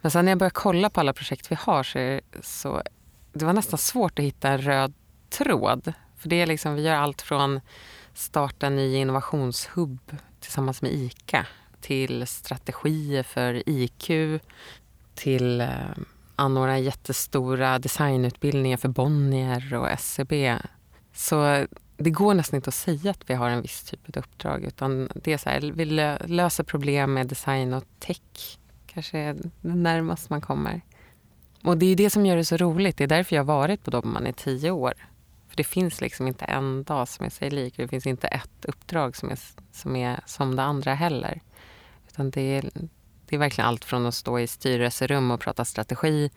Men sen när jag började kolla på alla projekt vi har så, är, så det var nästan svårt att hitta en röd tråd. För det är liksom, vi gör allt från starta en ny innovationshubb tillsammans med ICA till strategier för IQ, till eh, anordna jättestora designutbildningar för Bonnier och SCB. Så det går nästan inte att säga att vi har en viss typ av uppdrag. Utan det är så här, vi löser problem med design och tech. Kanske är det närmaste man kommer. Och det är det som gör det så roligt. Det är därför jag har varit på Dobermann i tio år. För det finns liksom inte en dag som är sig lik. Det finns inte ett uppdrag som är som, är som det andra heller. Utan det är, det är verkligen allt från att stå i styrelserum och prata strategi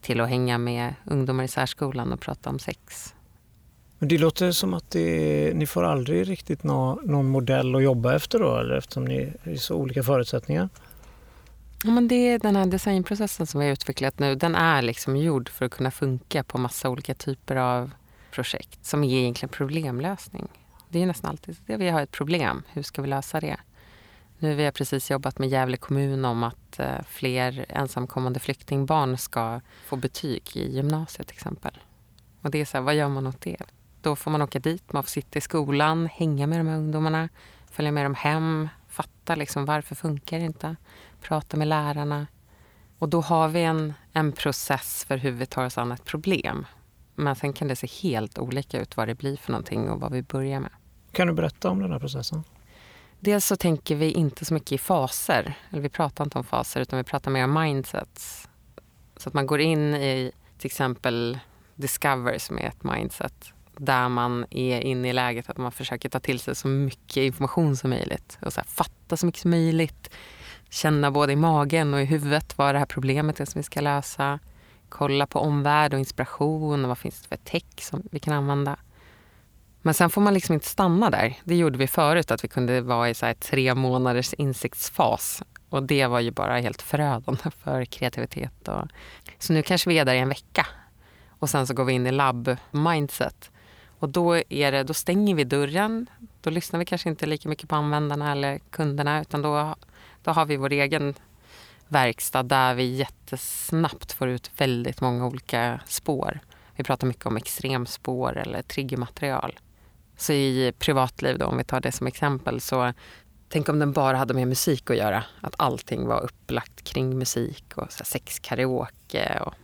till att hänga med ungdomar i särskolan och prata om sex.
Men det låter som att det, ni får aldrig riktigt nå, någon modell att jobba efter då, eller eftersom ni är så olika förutsättningar?
Ja, men det är den här designprocessen som vi har utvecklat nu. Den är liksom gjord för att kunna funka på massa olika typer av projekt som är egentligen problemlösning. Det är nästan alltid det. Vi har ett problem. Hur ska vi lösa det? Nu har vi precis jobbat med Gävle kommun om att eh, fler ensamkommande flyktingbarn ska få betyg i gymnasiet till exempel. Och det är så här, vad gör man åt det? Då får man åka dit, man får sitta i skolan, hänga med de här ungdomarna, följa med dem hem, fatta liksom varför funkar det inte, prata med lärarna. Och då har vi en, en process för hur vi tar oss an ett problem. Men sen kan det se helt olika ut vad det blir för någonting och vad vi börjar med.
Kan du berätta om den här processen?
Dels så tänker vi inte så mycket i faser. Eller vi pratar inte om faser utan vi pratar mer om mindsets. Så att man går in i till exempel Discover som är ett mindset där man är inne i läget att man försöker ta till sig så mycket information som möjligt och så här, fatta så mycket som möjligt. Känna både i magen och i huvudet vad det här problemet är som vi ska lösa. Kolla på omvärld och inspiration och vad finns det för tech som vi kan använda. Men sen får man liksom inte stanna där. Det gjorde vi förut, att vi kunde vara i så tre månaders insiktsfas. Och det var ju bara helt förödande <laughs> för kreativitet. Och... Så nu kanske vi är där i en vecka. Och sen så går vi in i labb-mindset. Och då, är det, då stänger vi dörren. Då lyssnar vi kanske inte lika mycket på användarna eller kunderna. Utan då, då har vi vår egen verkstad där vi jättesnabbt får ut väldigt många olika spår. Vi pratar mycket om extremspår eller triggermaterial. Så i privatliv, då, om vi tar det som exempel, så tänk om den bara hade med musik att göra. Att allting var upplagt kring musik och sexkaraoke. Och,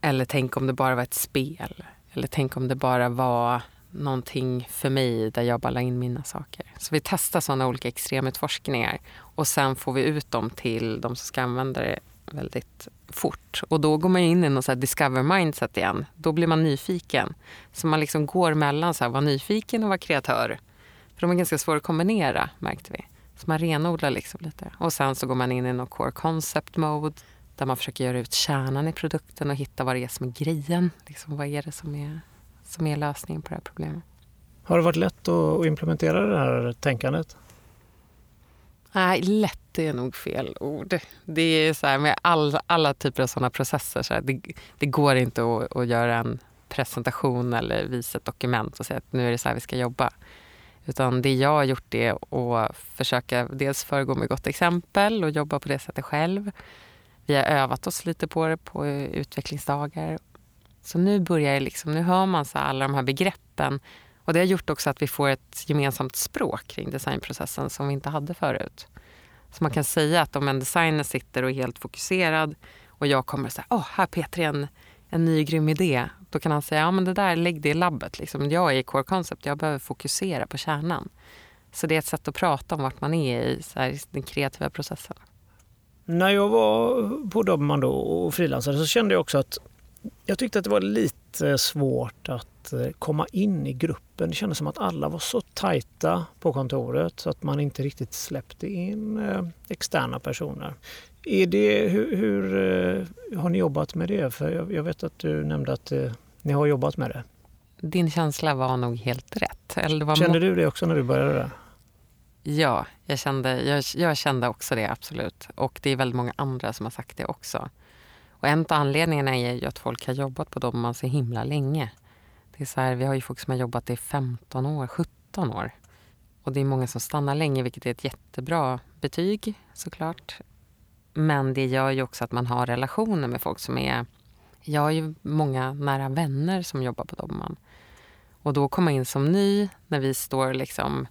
eller tänk om det bara var ett spel. Eller tänk om det bara var någonting för mig där jag bara la in mina saker. Så vi testar sådana olika extremutforskningar och sen får vi ut dem till de som ska använda det väldigt fort. Och då går man in i något så discover mindset igen. Då blir man nyfiken. Så man liksom går mellan att vara nyfiken och vara kreatör. För de är ganska svåra att kombinera märkte vi. Så man renodlar liksom lite. Och sen så går man in i någon core concept mode där man försöker göra ut kärnan i produkten och hitta vad det är som är grejen. Liksom, vad är det som är, som är lösningen på det här problemet.
Har det varit lätt att implementera det här tänkandet?
Nej, lätt är nog fel ord. Det är så här med all, alla typer av sådana processer. Så här, det, det, går inte att, att, göra en presentation eller visa ett dokument och säga att nu är det så här vi ska jobba. Utan det jag har gjort är att försöka dels föregå med gott exempel och jobba på det sättet själv. Vi har övat oss lite på det på utvecklingsdagar. Så nu börjar liksom, nu hör man så alla de här begreppen och det har gjort också att vi får ett gemensamt språk kring designprocessen som vi inte hade förut. Så man kan säga att om en designer sitter och är helt fokuserad och jag kommer och säger, åh, här Peter en, en ny grym idé. Då kan han säga, ja men det där, lägg det i labbet. Liksom, jag är i core concept, jag behöver fokusera på kärnan. Så det är ett sätt att prata om vart man är i här, den kreativa processen.
När jag var på Dobman och frilansade så kände jag också att jag tyckte att det var lite svårt att eh, komma in i gruppen. Det kändes som att alla var så tajta på kontoret så att man inte riktigt släppte in eh, externa personer. Är det, hur, hur eh, har ni jobbat med det? För jag, jag vet att du nämnde att ni har jobbat med det.
Din känsla var nog helt rätt.
Eller Kände du det också när du började?
Ja, jag kände, jag, jag kände också det absolut. Och det är väldigt många andra som har sagt det också. Och en av anledningarna är ju att folk har jobbat på Dobermann så himla länge. Det är så här, vi har ju folk som har jobbat i 15 år, 17 år. Och det är många som stannar länge, vilket är ett jättebra betyg såklart. Men det gör ju också att man har relationer med folk som är... Jag har ju många nära vänner som jobbar på Dobermann. Och då komma in som ny när vi står liksom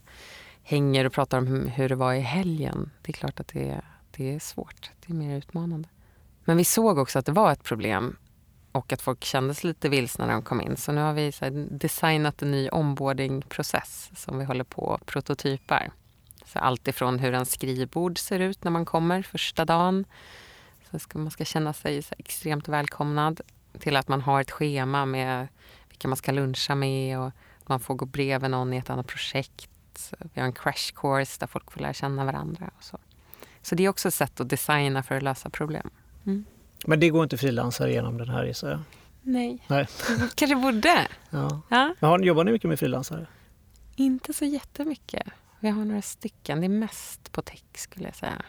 hänger och pratar om hur det var i helgen. Det är klart att det, det är svårt. Det är mer utmanande. Men vi såg också att det var ett problem och att folk kändes lite vilsna när de kom in. Så nu har vi så designat en ny onboardingprocess som vi håller på att prototypar. Så allt ifrån hur en skrivbord ser ut när man kommer första dagen. Så ska, man ska känna sig så extremt välkomnad. Till att man har ett schema med vilka man ska luncha med och man får gå bredvid någon i ett annat projekt. Vi har en crash course där folk får lära känna varandra. Och så. så det är också ett sätt att designa för att lösa problem.
Mm. Men det går inte frilansare genom den här gissar jag?
Nej, Nej. <laughs> kanske borde.
Ja. Ja. Men jobbar ni mycket med frilansare?
Inte så jättemycket. Vi har några stycken. Det är mest på tech skulle jag säga.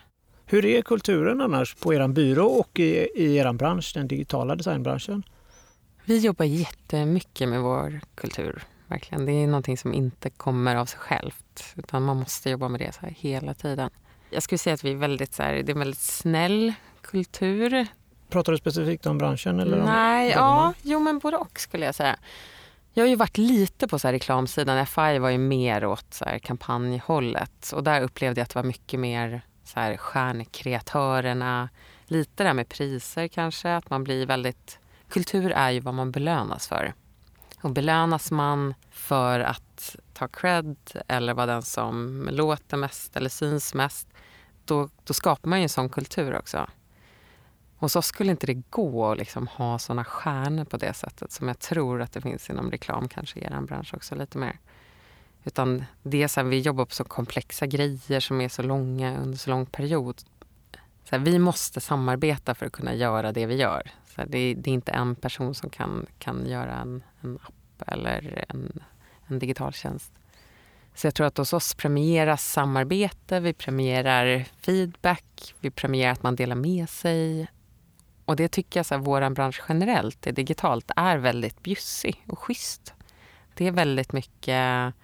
Hur är kulturen annars på er byrå och i, i er bransch, den digitala designbranschen?
Vi jobbar jättemycket med vår kultur. Verkligen. Det är någonting som inte kommer av sig självt. Utan man måste jobba med det så hela tiden. Jag skulle säga att vi är väldigt, så här, det är en väldigt snäll kultur.
Pratar du specifikt om branschen? Eller
Nej, ja, jo men både och skulle jag säga. Jag har ju varit lite på så här reklamsidan. FI var ju mer åt så här kampanjhållet och där upplevde jag att det var mycket mer så här stjärnkreatörerna. Lite där med priser kanske, att man blir väldigt... Kultur är ju vad man belönas för. Och belönas man för att ta cred eller vara den som låter mest eller syns mest, då, då skapar man ju en sån kultur också. Hos oss skulle inte det gå att liksom ha såna stjärnor på det sättet som jag tror att det finns inom reklam, kanske i er bransch också lite mer. Utan det är så här, vi jobbar på så komplexa grejer som är så långa under så lång period. Så här, vi måste samarbeta för att kunna göra det vi gör. Så här, det, det, är inte en person som kan, kan göra en, en app eller en, en digital tjänst. Så jag tror att hos oss premieras samarbete, vi premierar feedback, vi premierar att man delar med sig. Och det tycker jag, så här, vår bransch generellt, det digitalt, är väldigt bjussig och schysst. Det är väldigt mycket,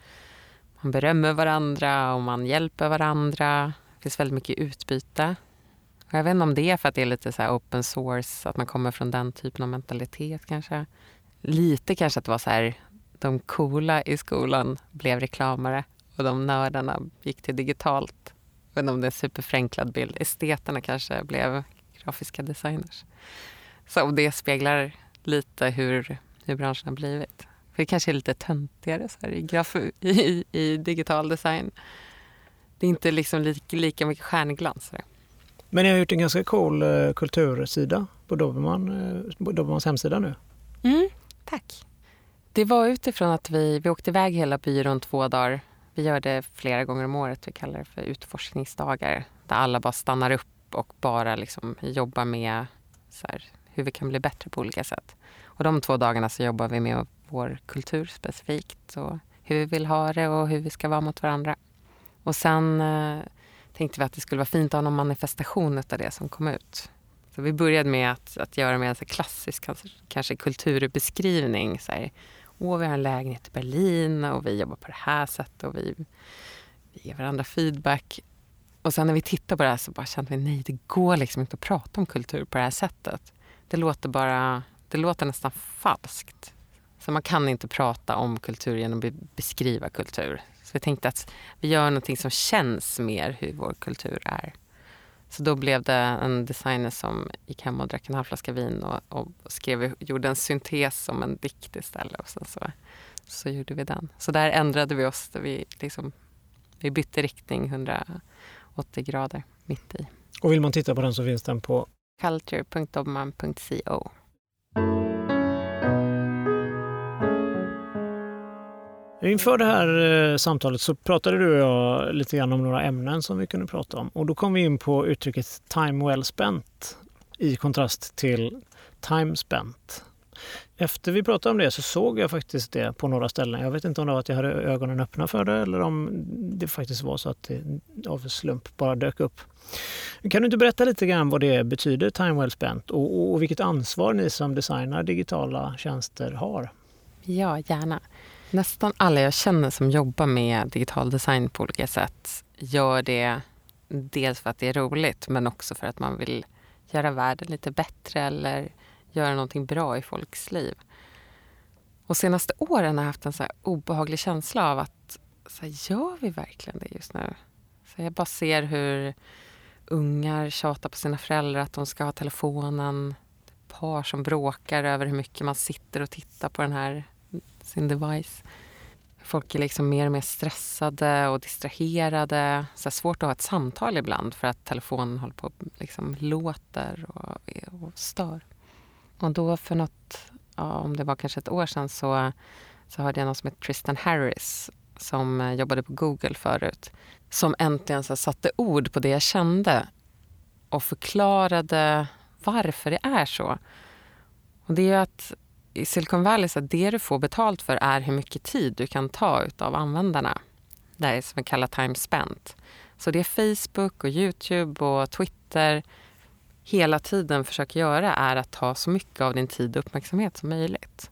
man berömmer varandra och man hjälper varandra. Det finns väldigt mycket utbyte. Och jag vet inte om det är för att det är lite så open source, att man kommer från den typen av mentalitet kanske. Lite kanske att det var så här, de coola i skolan blev reklamare och de nördarna gick till digitalt. Jag vet inte om det är en superförenklad bild. Esteterna kanske blev grafiska designers. Så det speglar lite hur, hur branschen har blivit. För det kanske är lite töntigare så här, i, graf, i, i digital design. Det är inte liksom lika, lika mycket stjärnglans.
Men ni har gjort en ganska cool uh, kultursida på Dobermann, uh, Dobermans hemsida nu.
Mm, tack. Det var utifrån att vi, vi åkte iväg hela byrån två dagar. Vi gör det flera gånger om året. Vi kallar det för utforskningsdagar. Där alla bara stannar upp och bara liksom jobba med här, hur vi kan bli bättre på olika sätt. Och de två dagarna så jobbar vi med vår kultur specifikt. Och hur vi vill ha det och hur vi ska vara mot varandra. Och sen eh, tänkte vi att det skulle vara fint att ha någon manifestation av det som kom ut. Så vi började med att, att göra med en så klassisk kanske, kanske kulturbeskrivning. Så här, Åh, vi har en lägenhet i Berlin och vi jobbar på det här sättet och vi, vi ger varandra feedback. Och sen när vi tittar på det här så bara kände vi nej, det går liksom inte att prata om kultur på det här sättet. Det låter bara, det låter nästan falskt. Så man kan inte prata om kultur genom att beskriva kultur. Så vi tänkte att vi gör någonting som känns mer hur vår kultur är. Så då blev det en designer som gick hem och drack en halv flaska vin och, och skrev, gjorde en syntes som en dikt istället. Och sen så, så gjorde vi den. Så där ändrade vi oss. Vi, liksom, vi bytte riktning 180 grader mitt i.
Och vill man titta på den så finns den på?
culture.dobman.co.
Inför det här eh, samtalet så pratade du och jag lite grann om några ämnen som vi kunde prata om. Och då kom vi in på uttrycket time well spent i kontrast till time spent. Efter vi pratade om det så såg jag faktiskt det på några ställen. Jag vet inte om det var att jag hade ögonen öppna för det eller om det faktiskt var så att det av slump bara dök upp. Kan du inte berätta lite grann vad det betyder, time well spent, och, och vilket ansvar ni som designar digitala tjänster har?
Ja, gärna. Nästan alla jag känner som jobbar med digital design på olika sätt gör det dels för att det är roligt men också för att man vill göra världen lite bättre eller göra någonting bra i folks liv. Och senaste åren har jag haft en så obehaglig känsla av att så här, gör vi verkligen det just nu? Så jag bara ser hur ungar tjatar på sina föräldrar att de ska ha telefonen. Par som bråkar över hur mycket man sitter och tittar på den här sin device. Folk är liksom mer och mer stressade och distraherade. Så svårt att ha ett samtal ibland för att telefonen håller på liksom låter och, och stör. Och då för något, ja, om det var kanske ett år sedan så, så hörde jag någon som heter Tristan Harris som eh, jobbade på Google förut. Som äntligen så satte ord på det jag kände och förklarade varför det är så. Och det är ju att i Silicon Valley, så det du får betalt för är hur mycket tid du kan ta av användarna. Det är som vi kallar time spent. Så det är Facebook och Youtube och Twitter hela tiden försöker göra är att ta så mycket av din tid och uppmärksamhet som möjligt.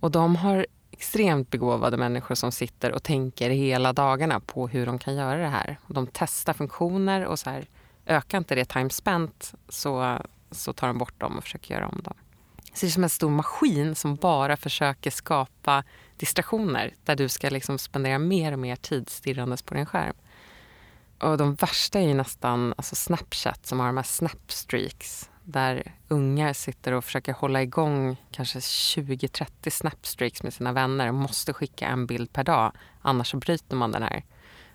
Och de har extremt begåvade människor som sitter och tänker hela dagarna på hur de kan göra det här. De testar funktioner och så här, ökar inte det time spent så, så tar de bort dem och försöker göra om dem. Så det är som en stor maskin som bara försöker skapa distraktioner där du ska liksom spendera mer och mer tid stirrandes på din skärm. Och de värsta är ju nästan alltså Snapchat som har de här snapstreaks där ungar sitter och försöker hålla igång kanske 20-30 snapstreaks med sina vänner och måste skicka en bild per dag. Annars så bryter man den här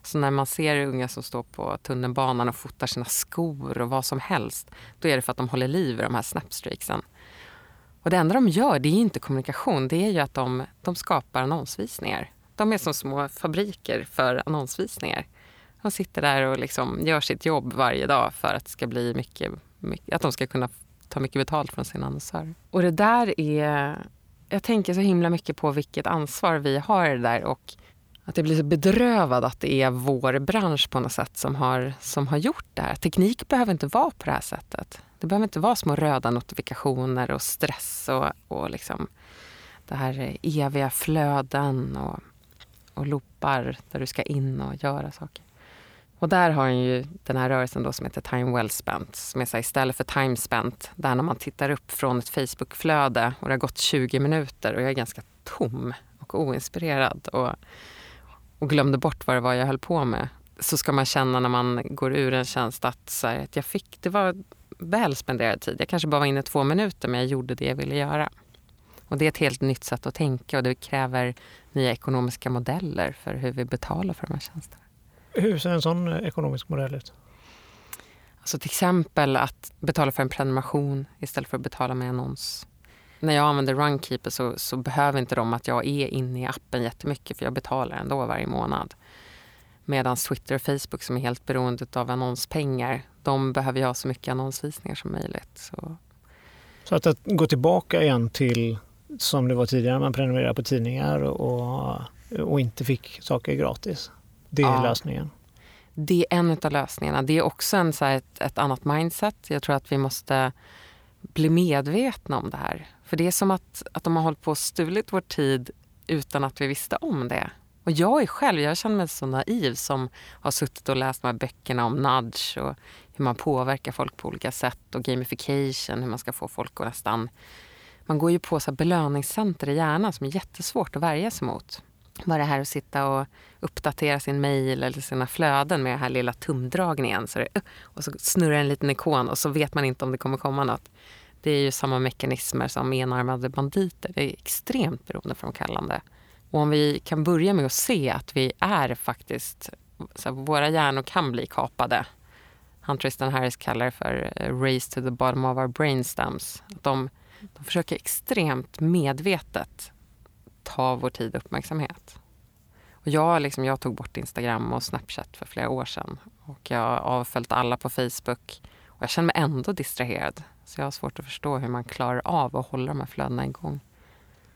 Så när man ser unga som står på tunnelbanan och fotar sina skor och vad som helst, då är det för att de håller liv i de här snapstreaksen. Och det enda de gör, det är inte kommunikation, det är ju att de, de skapar annonsvisningar. De är som små fabriker för annonsvisningar. De sitter där och liksom gör sitt jobb varje dag för att det ska bli mycket, mycket att de ska kunna ta mycket betalt från sina annonsörer. Och det där är... Jag tänker så himla mycket på vilket ansvar vi har i det där och att jag blir så bedrövad att det är vår bransch på något sätt som har, som har gjort det här. Teknik behöver inte vara på det här sättet. Det behöver inte vara små röda notifikationer och stress och, och liksom det här eviga flöden och, och loopar där du ska in och göra saker. Och där har han ju den här rörelsen då som heter Time Well Spent. Som är så istället för Time Spent, där när man tittar upp från ett Facebookflöde och det har gått 20 minuter och jag är ganska tom och oinspirerad och, och glömde bort vad det var jag höll på med. Så ska man känna när man går ur en tjänst att, så här, att jag fick, det var väl spenderad tid. Jag kanske bara var inne två minuter men jag gjorde det jag ville göra. Och det är ett helt nytt sätt att tänka och det kräver nya ekonomiska modeller för hur vi betalar för de här tjänsterna.
Hur ser en sån eh, ekonomisk modell ut?
Alltså till exempel att betala för en prenumeration istället för att betala med annons. När jag använder Runkeeper så, så behöver inte de att jag är inne i appen jättemycket för jag betalar ändå varje månad. Medan Twitter och Facebook som är helt beroende av annonspengar, de behöver ju ha så mycket annonsvisningar som möjligt. Så,
så att, att gå tillbaka igen till som det var tidigare, man prenumererade på tidningar och, och inte fick saker gratis. Det är ja. lösningen.
Det är en av lösningarna. Det är också en, så här, ett, ett, annat mindset. Jag tror att vi måste bli medvetna om det här. För det är som att, att de har hållit på och stulit vår tid utan att vi visste om det. Och jag är själv, jag känner mig så naiv som har suttit och läst de här böckerna om nudge och hur man påverkar folk på olika sätt och gamification, hur man ska få folk att nästan... Man går ju på så belöningscenter i hjärnan som är jättesvårt att värja sig mot bara det här att sitta och uppdatera sin mail eller sina flöden med den här lilla tumdragningen. Så det, och så snurrar en liten ikon och så vet man inte om det kommer komma något. Det är ju samma mekanismer som enarmade banditer. Det är extremt beroendeframkallande. Och om vi kan börja med att se att vi är faktiskt... Så här, våra hjärnor kan bli kapade. Han Tristan Harris kallar det för eh, race to the bottom of our brainstems. Att de, de försöker extremt medvetet ta vår tid och uppmärksamhet. Och jag, liksom, jag tog bort Instagram och Snapchat för flera år sedan. Och jag har avföljt alla på Facebook. Och jag känner mig ändå distraherad. Så jag har svårt att förstå hur man klarar av att hålla de här flödena igång.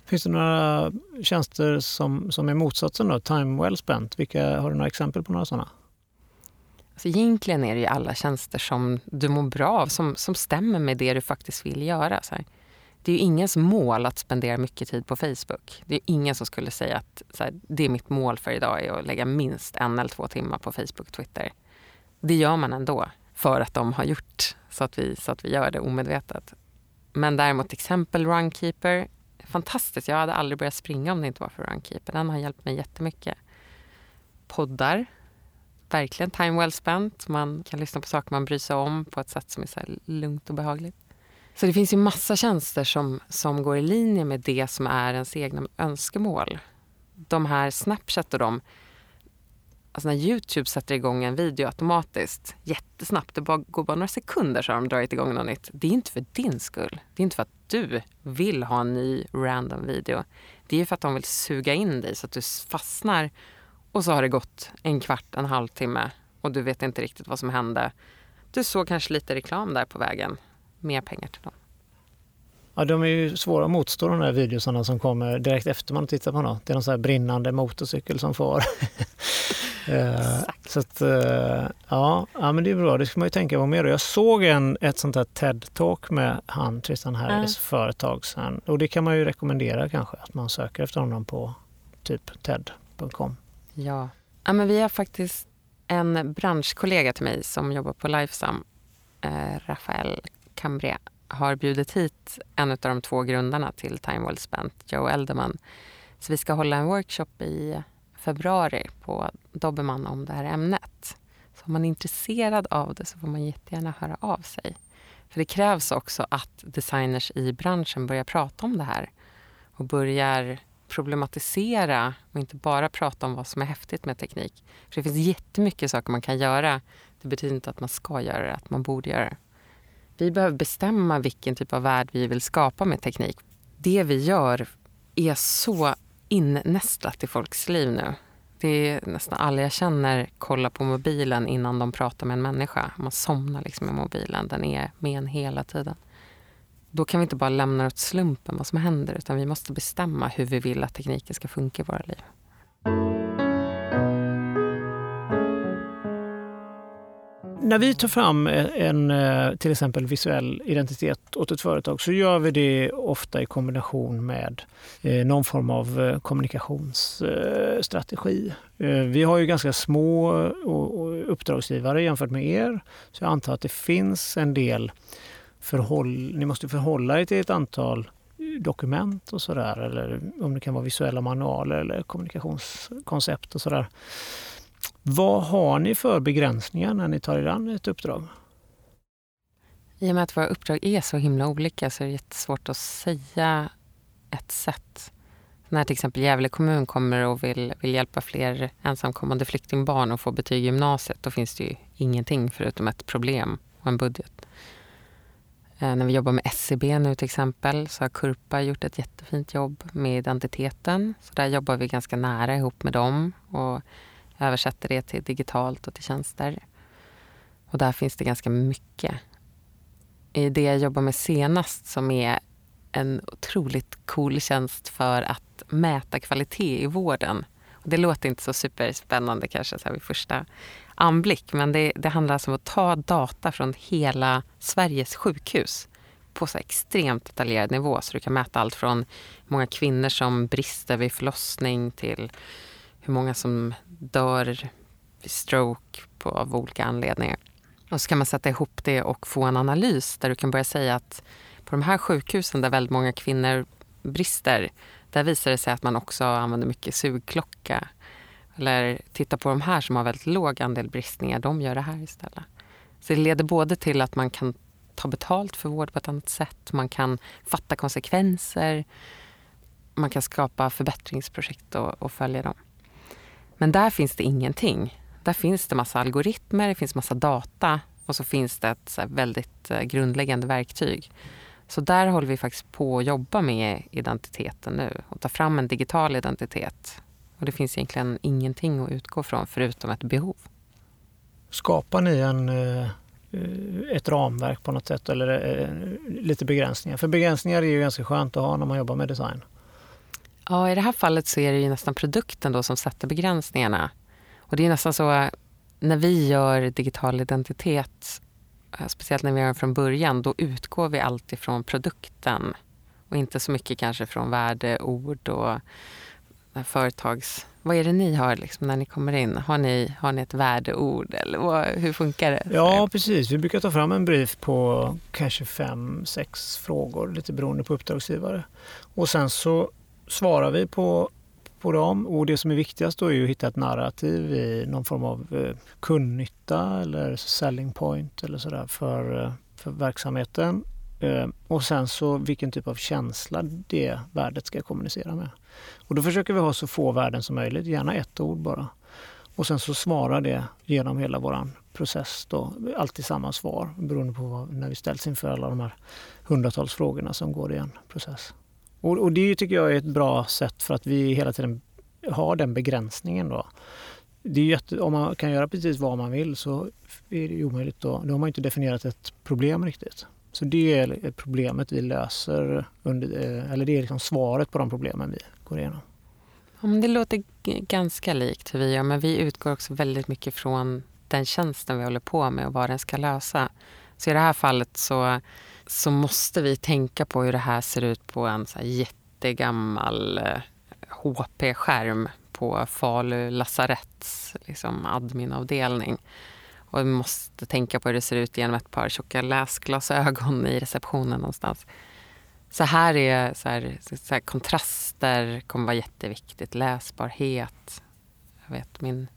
Finns det några tjänster som, som är motsatsen då? Time well spent. Vilka, har du några exempel på några sådana?
Alltså egentligen är det ju alla tjänster som du mår bra av, som, som stämmer med det du faktiskt vill göra. Så här det är ju ingens mål att spendera mycket tid på Facebook. Det är ingen som skulle säga att här, det är mitt mål för idag är att lägga minst en eller två timmar på Facebook och Twitter. Det gör man ändå för att de har gjort så att vi, så att vi gör det omedvetet. Men däremot till exempel Runkeeper, fantastiskt. Jag hade aldrig börjat springa om det inte var för Runkeeper. Den har hjälpt mig jättemycket. Poddar, verkligen time well spent. Man kan lyssna på saker man bryr sig om på ett sätt som är så lugnt och behagligt. Så det finns ju massa tjänster som, som går i linje med det som är ens egna önskemål. De här Snapchat och de, alltså när Youtube sätter igång en video automatiskt jättesnabbt, det bara, går bara några sekunder så har de dragit igång något nytt. Det är inte för din skull. Det är inte för att du vill ha en ny random video. Det är för att de vill suga in dig så att du fastnar och så har det gått en kvart, en halvtimme och du vet inte riktigt vad som hände. Du såg kanske lite reklam där på vägen mer pengar till dem.
Ja, de är ju svåra att motstå de där videosarna som kommer direkt efter man tittar på något. Det är någon här brinnande motorcykel som får. <laughs> Eh, så att, eh, ja, ja, men det är bra. Det ska man ju tänka på mer. Jag såg en, ett sånt här TED-talk med han, Tristan Harris, mm. företag sen. Och det kan man ju rekommendera kanske, att man söker efter honom på typ TED.com.
Ja. ja, men vi har faktiskt en branschkollega till mig som jobbar på Lifesum, eh, Rafael Cambria har bjudit hit en av de två grundarna till Time Well Spent, Joe Elderman. Så vi ska hålla en workshop i februari på Dobermann om det här ämnet. Så om man är intresserad av det så får man jättegärna höra av sig. För det krävs också att designers i branschen börjar prata om det här och börjar problematisera och inte bara prata om vad som är häftigt med teknik. För det finns jättemycket saker man kan göra. Det betyder inte att man ska göra det, att man borde göra det. Vi behöver bestämma vilken typ av värld vi vill skapa med teknik. Det vi gör är så innästlat i folks liv nu. Det är nästan alla jag känner kollar på mobilen innan de pratar med en människa. Man somnar liksom i mobilen. Den är med en hela tiden. Då kan vi inte bara lämna åt slumpen vad som händer utan vi måste bestämma hur vi vill att tekniken ska funka i våra liv.
När vi tar fram eh, en eh, till exempel visuell identitet åt ett företag så gör vi det ofta i kombination med eh, någon form av kommunikationsstrategi. Vi har ju ganska små uppdragsgivare jämfört med er så jag antar att det finns en del förhåll, ni måste förhålla er till ett antal dokument och sådär eller om det kan vara visuella manualer eller kommunikationskoncept och sådär. Vad har ni för begränsningar när ni tar er an ett uppdrag?
I och med att våra uppdrag är så himla olika så är det jättesvårt att säga ett sätt. När till exempel Gävle kommun kommer och vill, vill hjälpa fler ensamkommande flyktingbarn att få betyg i gymnasiet, då finns det ju ingenting förutom ett problem och en budget. Eh, när vi jobbar med SCB nu till exempel så har Kurpa gjort ett jättefint jobb med identiteten. Så där jobbar vi ganska nära ihop med dem och översätter det till digitalt och till tjänster. Och där finns det ganska mycket. I det jag jobbar med senast som är en otroligt cool tjänst för att mäta kvalitet i vården. Och det låter inte så superspännande kanske så vid första anblick men det, det handlar alltså om att ta data från hela Sveriges sjukhus på så extremt detaljerad nivå så du kan mäta allt från många kvinnor som brister vid förlossning till hur många som dör vid stroke på, av olika anledningar. Och så kan man sätta ihop det och få en analys där du kan börja säga att på de här sjukhusen där väldigt många kvinnor brister, där visar det sig att man också använder mycket sugklocka. Eller titta på de här som har väldigt låg andel bristningar, de gör det här istället. Så det leder både till att man kan ta betalt för vård på ett annat sätt, man kan fatta konsekvenser, man kan skapa förbättringsprojekt och, och följa dem. Men där finns det ingenting. Där finns det massa algoritmer, det finns massa data och så finns det ett väldigt eh, grundläggande verktyg. Så där håller vi faktiskt på att jobba med identiteten nu och ta fram en digital identitet. Och det finns egentligen ingenting att utgå från förutom ett behov.
Skapar ni en, eh, ett ramverk på något sätt eller eh, lite begränsningar? För begränsningar är ju ganska skönt att ha när man jobbar med design.
Ja, i det här fallet så är det ju nästan produkten då som sätter begränsningarna. Och det är nästan så, när vi gör digital identitet, eh, speciellt när vi gör den från början, då utgår vi alltid från produkten och inte så mycket kanske från värdeord och eh, företags... Vad är det ni har liksom när ni kommer in? Har ni, har ni ett värdeord eller vad, hur funkar det?
Ja, precis. Vi brukar ta fram en brief på kanske fem, sex frågor, lite beroende på uppdragsgivare. Och sen så svarar vi på, på dem. Och det som är viktigast då är att hitta ett narrativ i någon form av eh, kundnytta eller selling point eller sådär för, eh, för verksamheten. Eh, och sen så vilken typ av känsla det värdet ska kommunicera med. Och då försöker vi ha så få värden som möjligt, gärna ett ord bara. Och sen så svarar det genom hela vår process då, alltid samma svar beroende på vad, när vi ställs inför alla de här hundratals frågorna som går i en process. Och, och det tycker jag är ett bra sätt för att vi hela tiden har den begränsningen. Då. Det är jätte, om man kan göra precis vad man vill så är det omöjligt. Då, då har man inte definierat ett problem riktigt. Så det är problemet vi löser, under, eh, eller det är liksom svaret på de problemen vi går igenom.
Ja, det låter ganska likt hur vi gör, men vi utgår också väldigt mycket från den tjänsten vi håller på med och vad den ska lösa. Så i det här fallet så så måste vi tänka på hur det här ser ut på en så jättegammal eh, HP-skärm på Falu lasaretts liksom, adminavdelning. Och vi måste tänka på hur det ser ut genom ett par tjocka läsglasögon i receptionen någonstans. Så här är så här, så här, kontraster kommer vara jätteviktigt. Läsbarhet. Jag vet min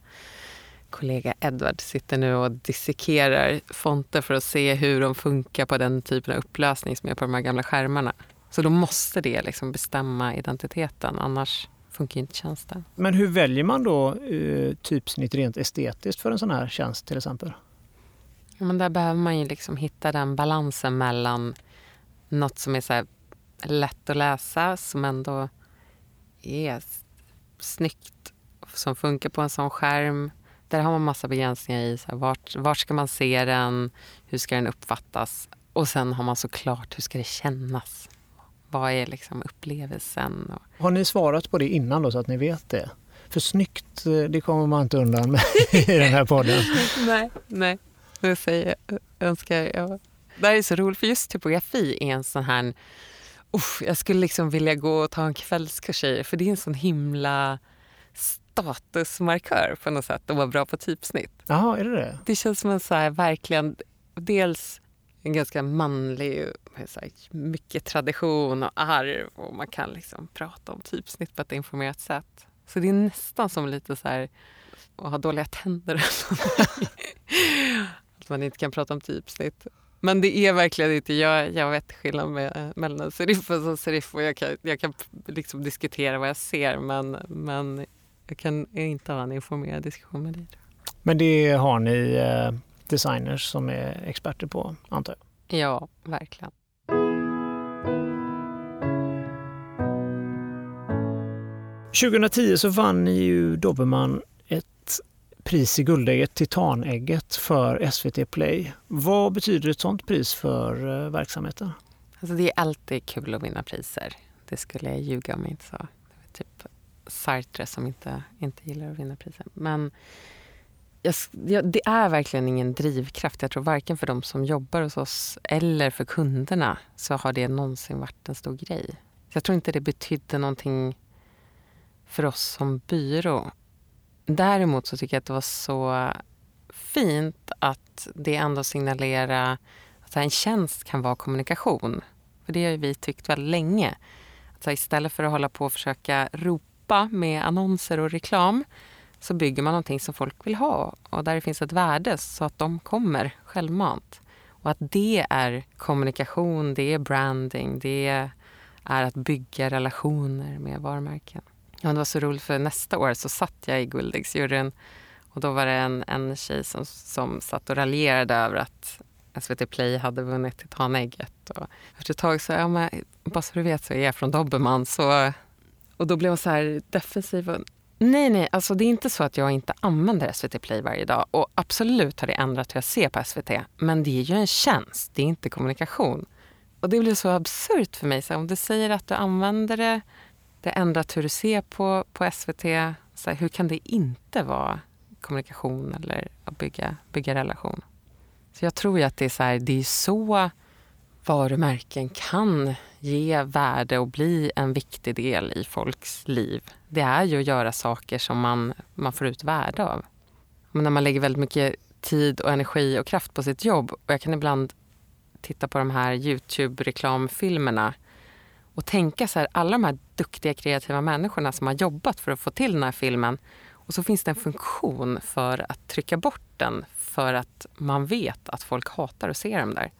kollega Edward sitter nu och dissekerar fonter för att se hur de funkar på den typen av upplösning som är på de här gamla skärmarna. Så då måste det liksom bestämma identiteten, annars funkar inte tjänsten.
Men hur väljer man då eh, typsnitt rent estetiskt för en sån här tjänst till exempel?
Ja, men där behöver man ju liksom hitta den balansen mellan något som är så lätt att läsa, som ändå är snyggt, som funkar på en sån skärm. Där har man massa begränsningar i. Så här, vart, vart ska man se den? Hur ska den uppfattas? Och sen har man såklart, hur ska det kännas? Vad är liksom upplevelsen?
Har ni svarat på det innan då så att ni vet det? För snyggt, eh, det kommer man inte undan med <laughs> i den här podden. <laughs>
nej, nej. Det säger, önskar jag. Det här är så roligt, för just typografi är en sån här... Uff, jag skulle liksom vilja gå och ta en kvällskurs i för det är en sån himla statusmarkör på något sätt att vara bra på typsnitt.
Jaha, är det det?
Det känns som en så här, verkligen, dels en ganska manlig, så här, mycket tradition och arv och man kan liksom prata om typsnitt på ett informerat sätt. Så det är nästan som lite så här att ha dåliga tänder. <laughs> att man inte kan prata om typsnitt. Men det är verkligen inte, jag, jag vet skillnad med, mellan en serif och en serif och jag kan, jag kan liksom diskutera vad jag ser men, men jag kan inte ha en informerad diskussion med dig.
Men det har ni eh, designers som är experter på, antar
jag? Ja, verkligen.
–2010 så vann ju Dobermann ett pris i Guldägget, Titanägget, för SVT Play. Vad betyder ett sånt pris för eh, verksamheten?
Alltså det är alltid kul att vinna priser. Det skulle jag ljuga om jag inte sa. Typ Sartre som inte, inte gillar att vinna priser. Men jag, jag, det är verkligen ingen drivkraft. Jag tror varken för de som jobbar hos oss eller för kunderna så har det någonsin varit en stor grej. Jag tror inte det betydde någonting för oss som byrå. Däremot så tycker jag att det var så fint att det ändå signalera att en tjänst kan vara kommunikation. För det har vi tyckt väldigt länge. Att istället för att hålla på och försöka ropa med annonser och reklam så bygger man någonting som folk vill ha och där det finns ett värde så att de kommer självmant. Och att det är kommunikation, det är branding, det är att bygga relationer med varumärken. Och det var så roligt för nästa år så satt jag i Guldäggsjuryn och då var det en, en tjej som, som satt och raljerade över att SVT Play hade vunnit Titanägget. Och efter ett tag sa jag bara så du vet så är jag från Dobermann. Så, och då blev hon så här defensiv. Och, nej, nej, alltså det är inte så att jag inte använder SVT Play varje dag. Och absolut har det ändrat hur jag ser på SVT. Men det är ju en tjänst, det är inte kommunikation. Och det blev så absurt för mig. Så om du säger att du använder det, det har ändrat hur du ser på, på SVT. Så här, hur kan det inte vara kommunikation eller att bygga, bygga relation? Så jag tror ju att det är så, här, det är så varumärken kan ge värde och bli en viktig del i folks liv. Det är ju att göra saker som man, man får ut värde av. Men när man lägger väldigt mycket tid och energi och kraft på sitt jobb och jag kan ibland titta på de här Youtube-reklamfilmerna och tänka så här, alla de här duktiga kreativa människorna som har jobbat för att få till den här filmen och så finns det en funktion för att trycka bort den för att man vet att folk hatar att se dem där.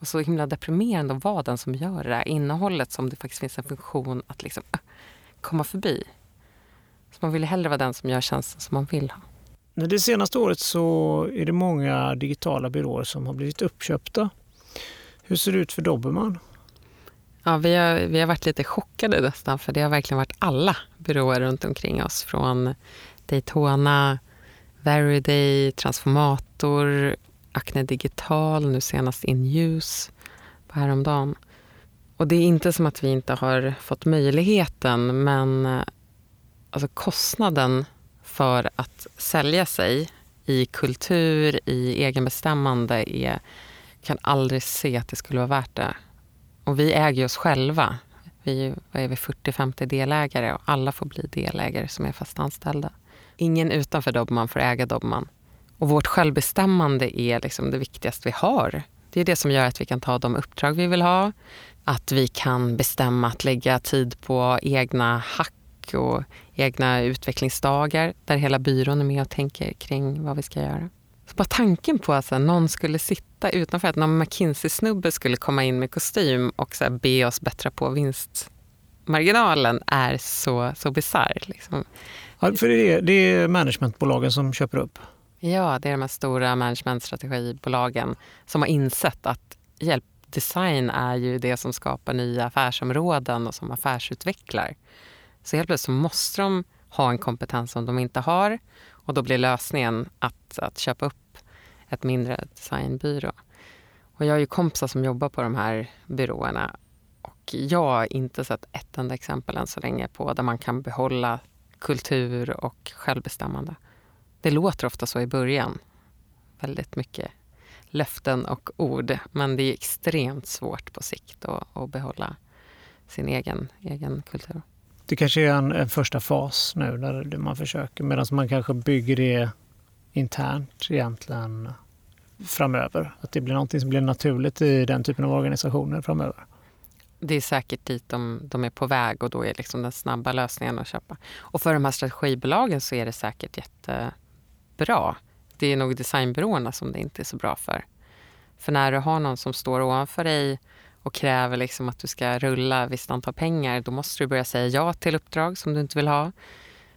Och så himla deprimerande att vara den som gör det där innehållet som det faktiskt finns en funktion att liksom äh, komma förbi. Så man vill hellre vara den som gör tjänsten som man vill ha.
Det senaste året så är det många digitala byråer som har blivit uppköpta. Hur ser det ut för Dobermann?
Ja, vi, har, vi har varit lite chockade nästan, för det har verkligen varit alla byråer runt omkring oss. Från Daytona, Veriday, Transformator, Acne Digital, nu senast Inuse på häromdagen. Och det är inte som att vi inte har fått möjligheten, men eh, alltså kostnaden för att sälja sig i kultur, i egenbestämmande, är, kan aldrig se att det skulle vara värt det. Och vi äger oss själva. Vi är 40-50 delägare och alla får bli delägare som är fast anställda. Ingen utanför Dobermann får äga Dobermann. Och vårt självbestämmande är liksom det viktigaste vi har. Det är det som gör att vi kan ta de uppdrag vi vill ha. Att vi kan bestämma att lägga tid på egna hack och egna utvecklingsdagar där hela byrån är med och tänker kring vad vi ska göra. Så bara tanken på att så här, någon skulle sitta utanför, att någon McKinsey-snubbe skulle komma in med kostym och så här, be oss bättra på vinstmarginalen är så, så bisarr. Liksom.
Ja, för det är, det är managementbolagen som köper upp?
Ja, det är de här stora managementstrategibolagen som har insett att hjälpdesign är ju det som skapar nya affärsområden och som affärsutvecklar. Så helt plötsligt så måste de ha en kompetens som de inte har och då blir lösningen att, att köpa upp ett mindre designbyrå. Och jag har ju kompisar som jobbar på de här byråerna och jag har inte sett ett enda exempel än så länge på där man kan behålla kultur och självbestämmande. Det låter ofta så i början. Väldigt mycket löften och ord. Men det är extremt svårt på sikt att, att behålla sin egen, egen kultur.
Det kanske är en, en första fas nu där man försöker medan man kanske bygger det internt egentligen framöver. Att det blir någonting som blir naturligt i den typen av organisationer framöver.
Det är säkert dit de, de är på väg och då är liksom den snabba lösningen att köpa. Och för de här strategibolagen så är det säkert bra. Det är nog designbyråerna som det inte är så bra för. För när du har någon som står ovanför dig och kräver liksom att du ska rulla visst antal pengar, då måste du börja säga ja till uppdrag som du inte vill ha.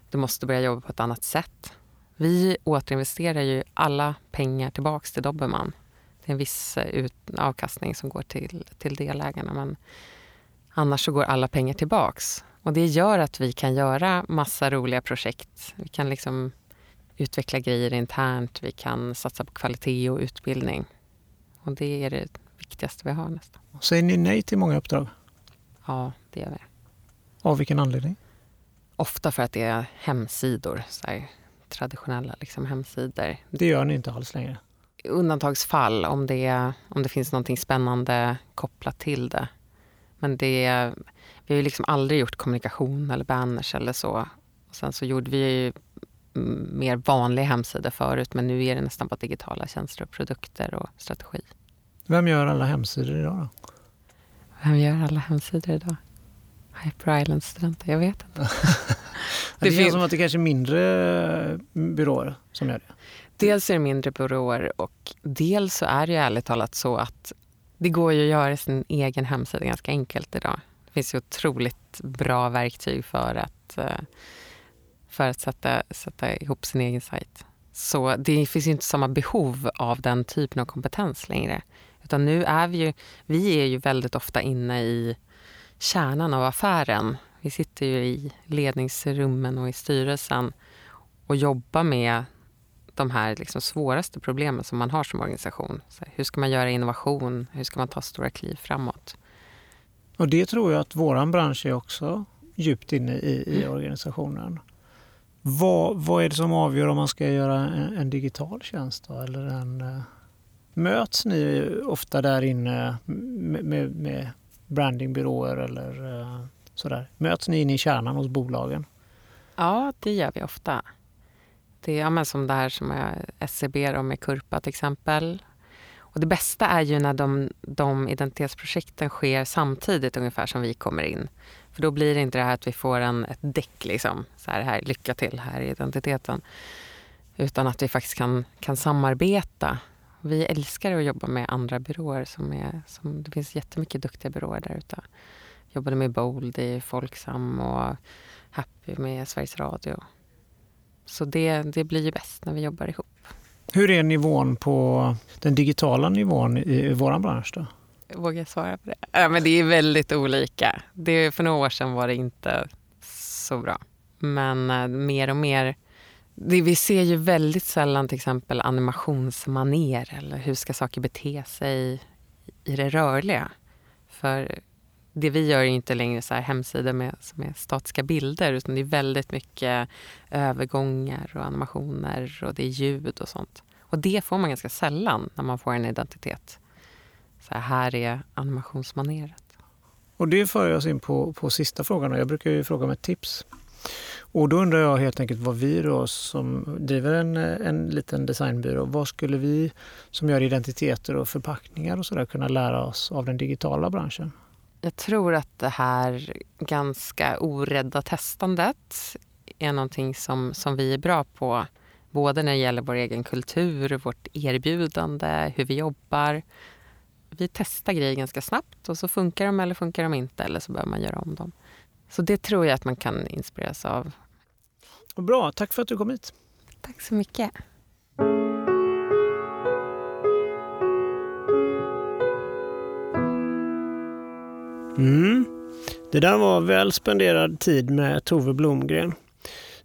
Du måste börja jobba på ett annat sätt. Vi återinvesterar ju alla pengar tillbaks till Dobermann. Det är en viss eh, ut, avkastning som går till, till delägarna men annars så går alla pengar tillbaks. Och det gör att vi kan göra massa roliga projekt. Vi kan liksom utveckla grejer internt, vi kan satsa på kvalitet och utbildning. Och det är det viktigaste vi har nästan.
Säger ni nej till många uppdrag?
Ja, det gör vi.
Av vilken anledning?
Ofta för att det är hemsidor, så här, traditionella liksom, hemsidor.
Det gör ni inte alls längre?
Undantagsfall om det, om det finns någonting spännande kopplat till det. Men det, vi har ju liksom aldrig gjort kommunikation eller banners eller så. Och sen så gjorde vi ju mer vanliga hemsidor förut men nu är det nästan bara digitala tjänster och produkter och strategi.
Vem gör alla hemsidor idag då?
Vem gör alla hemsidor idag? Hyper Island-studenter? Jag vet inte. <laughs>
det, det känns som att det kanske är mindre byråer som gör det.
Dels är det mindre byråer och dels så är det ju ärligt talat så att det går ju att göra sin egen hemsida ganska enkelt idag. Det finns ju otroligt bra verktyg för att, eh, för att sätta, sätta ihop sin egen sajt. Så det finns ju inte samma behov av den typen av kompetens längre. Utan nu är vi ju, vi är ju väldigt ofta inne i kärnan av affären. Vi sitter ju i ledningsrummen och i styrelsen och jobbar med de här liksom svåraste problemen som man har som organisation. Så hur ska man göra innovation? Hur ska man ta stora kliv framåt?
Och det tror jag att vår bransch är också djupt inne i, i mm. organisationen. Vad, vad är det som avgör om man ska göra en, en digital tjänst då, eller en eh, Möts ni ofta där inne med, med, med brandingbyråer eller uh, sådär? Möts ni inne i kärnan hos bolagen?
Ja, det gör vi ofta. Det är ja, som det här som är SCB med Kurpa till exempel. Och det bästa är ju när de, de identitetsprojekten sker samtidigt ungefär som vi kommer in. För då blir det inte det här att vi får en, ett däck liksom. Så här, här, lycka till, här är identiteten. Utan att vi faktiskt kan, kan samarbeta vi älskar att jobba med andra byråer. Som är, som, det finns jättemycket duktiga byråer där ute. Jag jobbade med Bold i Folksam och Happy med Sveriges Radio. Så det, det blir ju bäst när vi jobbar ihop.
Hur är nivån på den digitala nivån i, vår bransch då?
Vågar jag svara på det? Ja, men det är väldigt olika. Det, för några år sedan var det inte så bra. Men eh, mer och mer det, vi ser ju väldigt sällan till exempel animationsmaner eller hur ska saker bete sig i det rörliga. För det vi gör är inte längre så här hemsidor med, som är statiska bilder utan det är väldigt mycket övergångar och animationer och det är ljud och sånt. Och det får man ganska sällan när man får en identitet. Så här, här är animationsmaneret.
Och det för oss in på, på sista frågan. Jag brukar ju fråga med tips. Och då undrar jag helt enkelt vad vi då som driver en, en liten designbyrå, vad skulle vi som gör identiteter och förpackningar och sådär kunna lära oss av den digitala branschen?
Jag tror att det här ganska orädda testandet är någonting som, som vi är bra på. Både när det gäller vår egen kultur, vårt erbjudande, hur vi jobbar. Vi testar grejer ganska snabbt och så funkar de eller funkar de inte eller så behöver man göra om dem. Så det tror jag att man kan inspireras av.
Bra, tack för att du kom hit.
Tack så mycket.
Mm. Det där var väl spenderad tid med Tove Blomgren.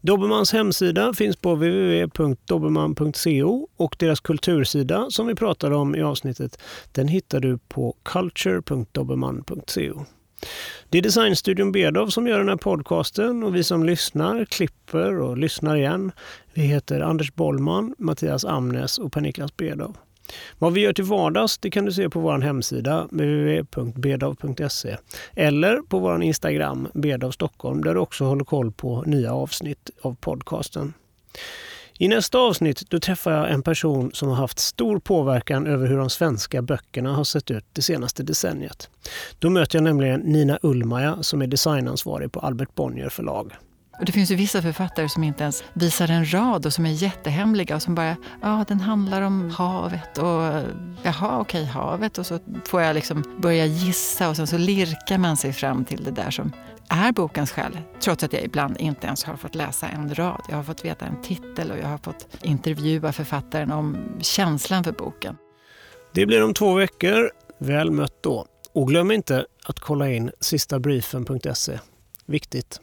Dobermans hemsida finns på www.dobermann.co och deras kultursida som vi pratade om i avsnittet den hittar du på culture.dobermann.co. Det är designstudion Bedov som gör den här podcasten och vi som lyssnar, klipper och lyssnar igen. Vi heter Anders Bollman, Mattias Amnes och Per-Niklas Bedov. Vad vi gör till vardags det kan du se på vår hemsida www.bedav.se eller på vår Instagram Bedav Stockholm där du också håller koll på nya avsnitt av podcasten. I nästa avsnitt då träffar jag en person som har haft stor påverkan över hur de svenska böckerna har sett ut det senaste decenniet. Då möter jag nämligen Nina Ullmaja som är designansvarig på Albert Bonnier förlag.
Och det finns ju vissa författare som inte ens visar en rad och som är jättehemliga och som bara, ja den handlar om havet och jaha okej havet och så får jag liksom börja gissa och sen så lirkar man sig fram till det där som är bokens själ. Trots att jag ibland inte ens har fått läsa en rad. Jag har fått veta en titel och jag har fått intervjua författaren om känslan för boken.
Det blir om två veckor. Väl mött då. Och glöm inte att kolla in sistabriefen.se. Viktigt.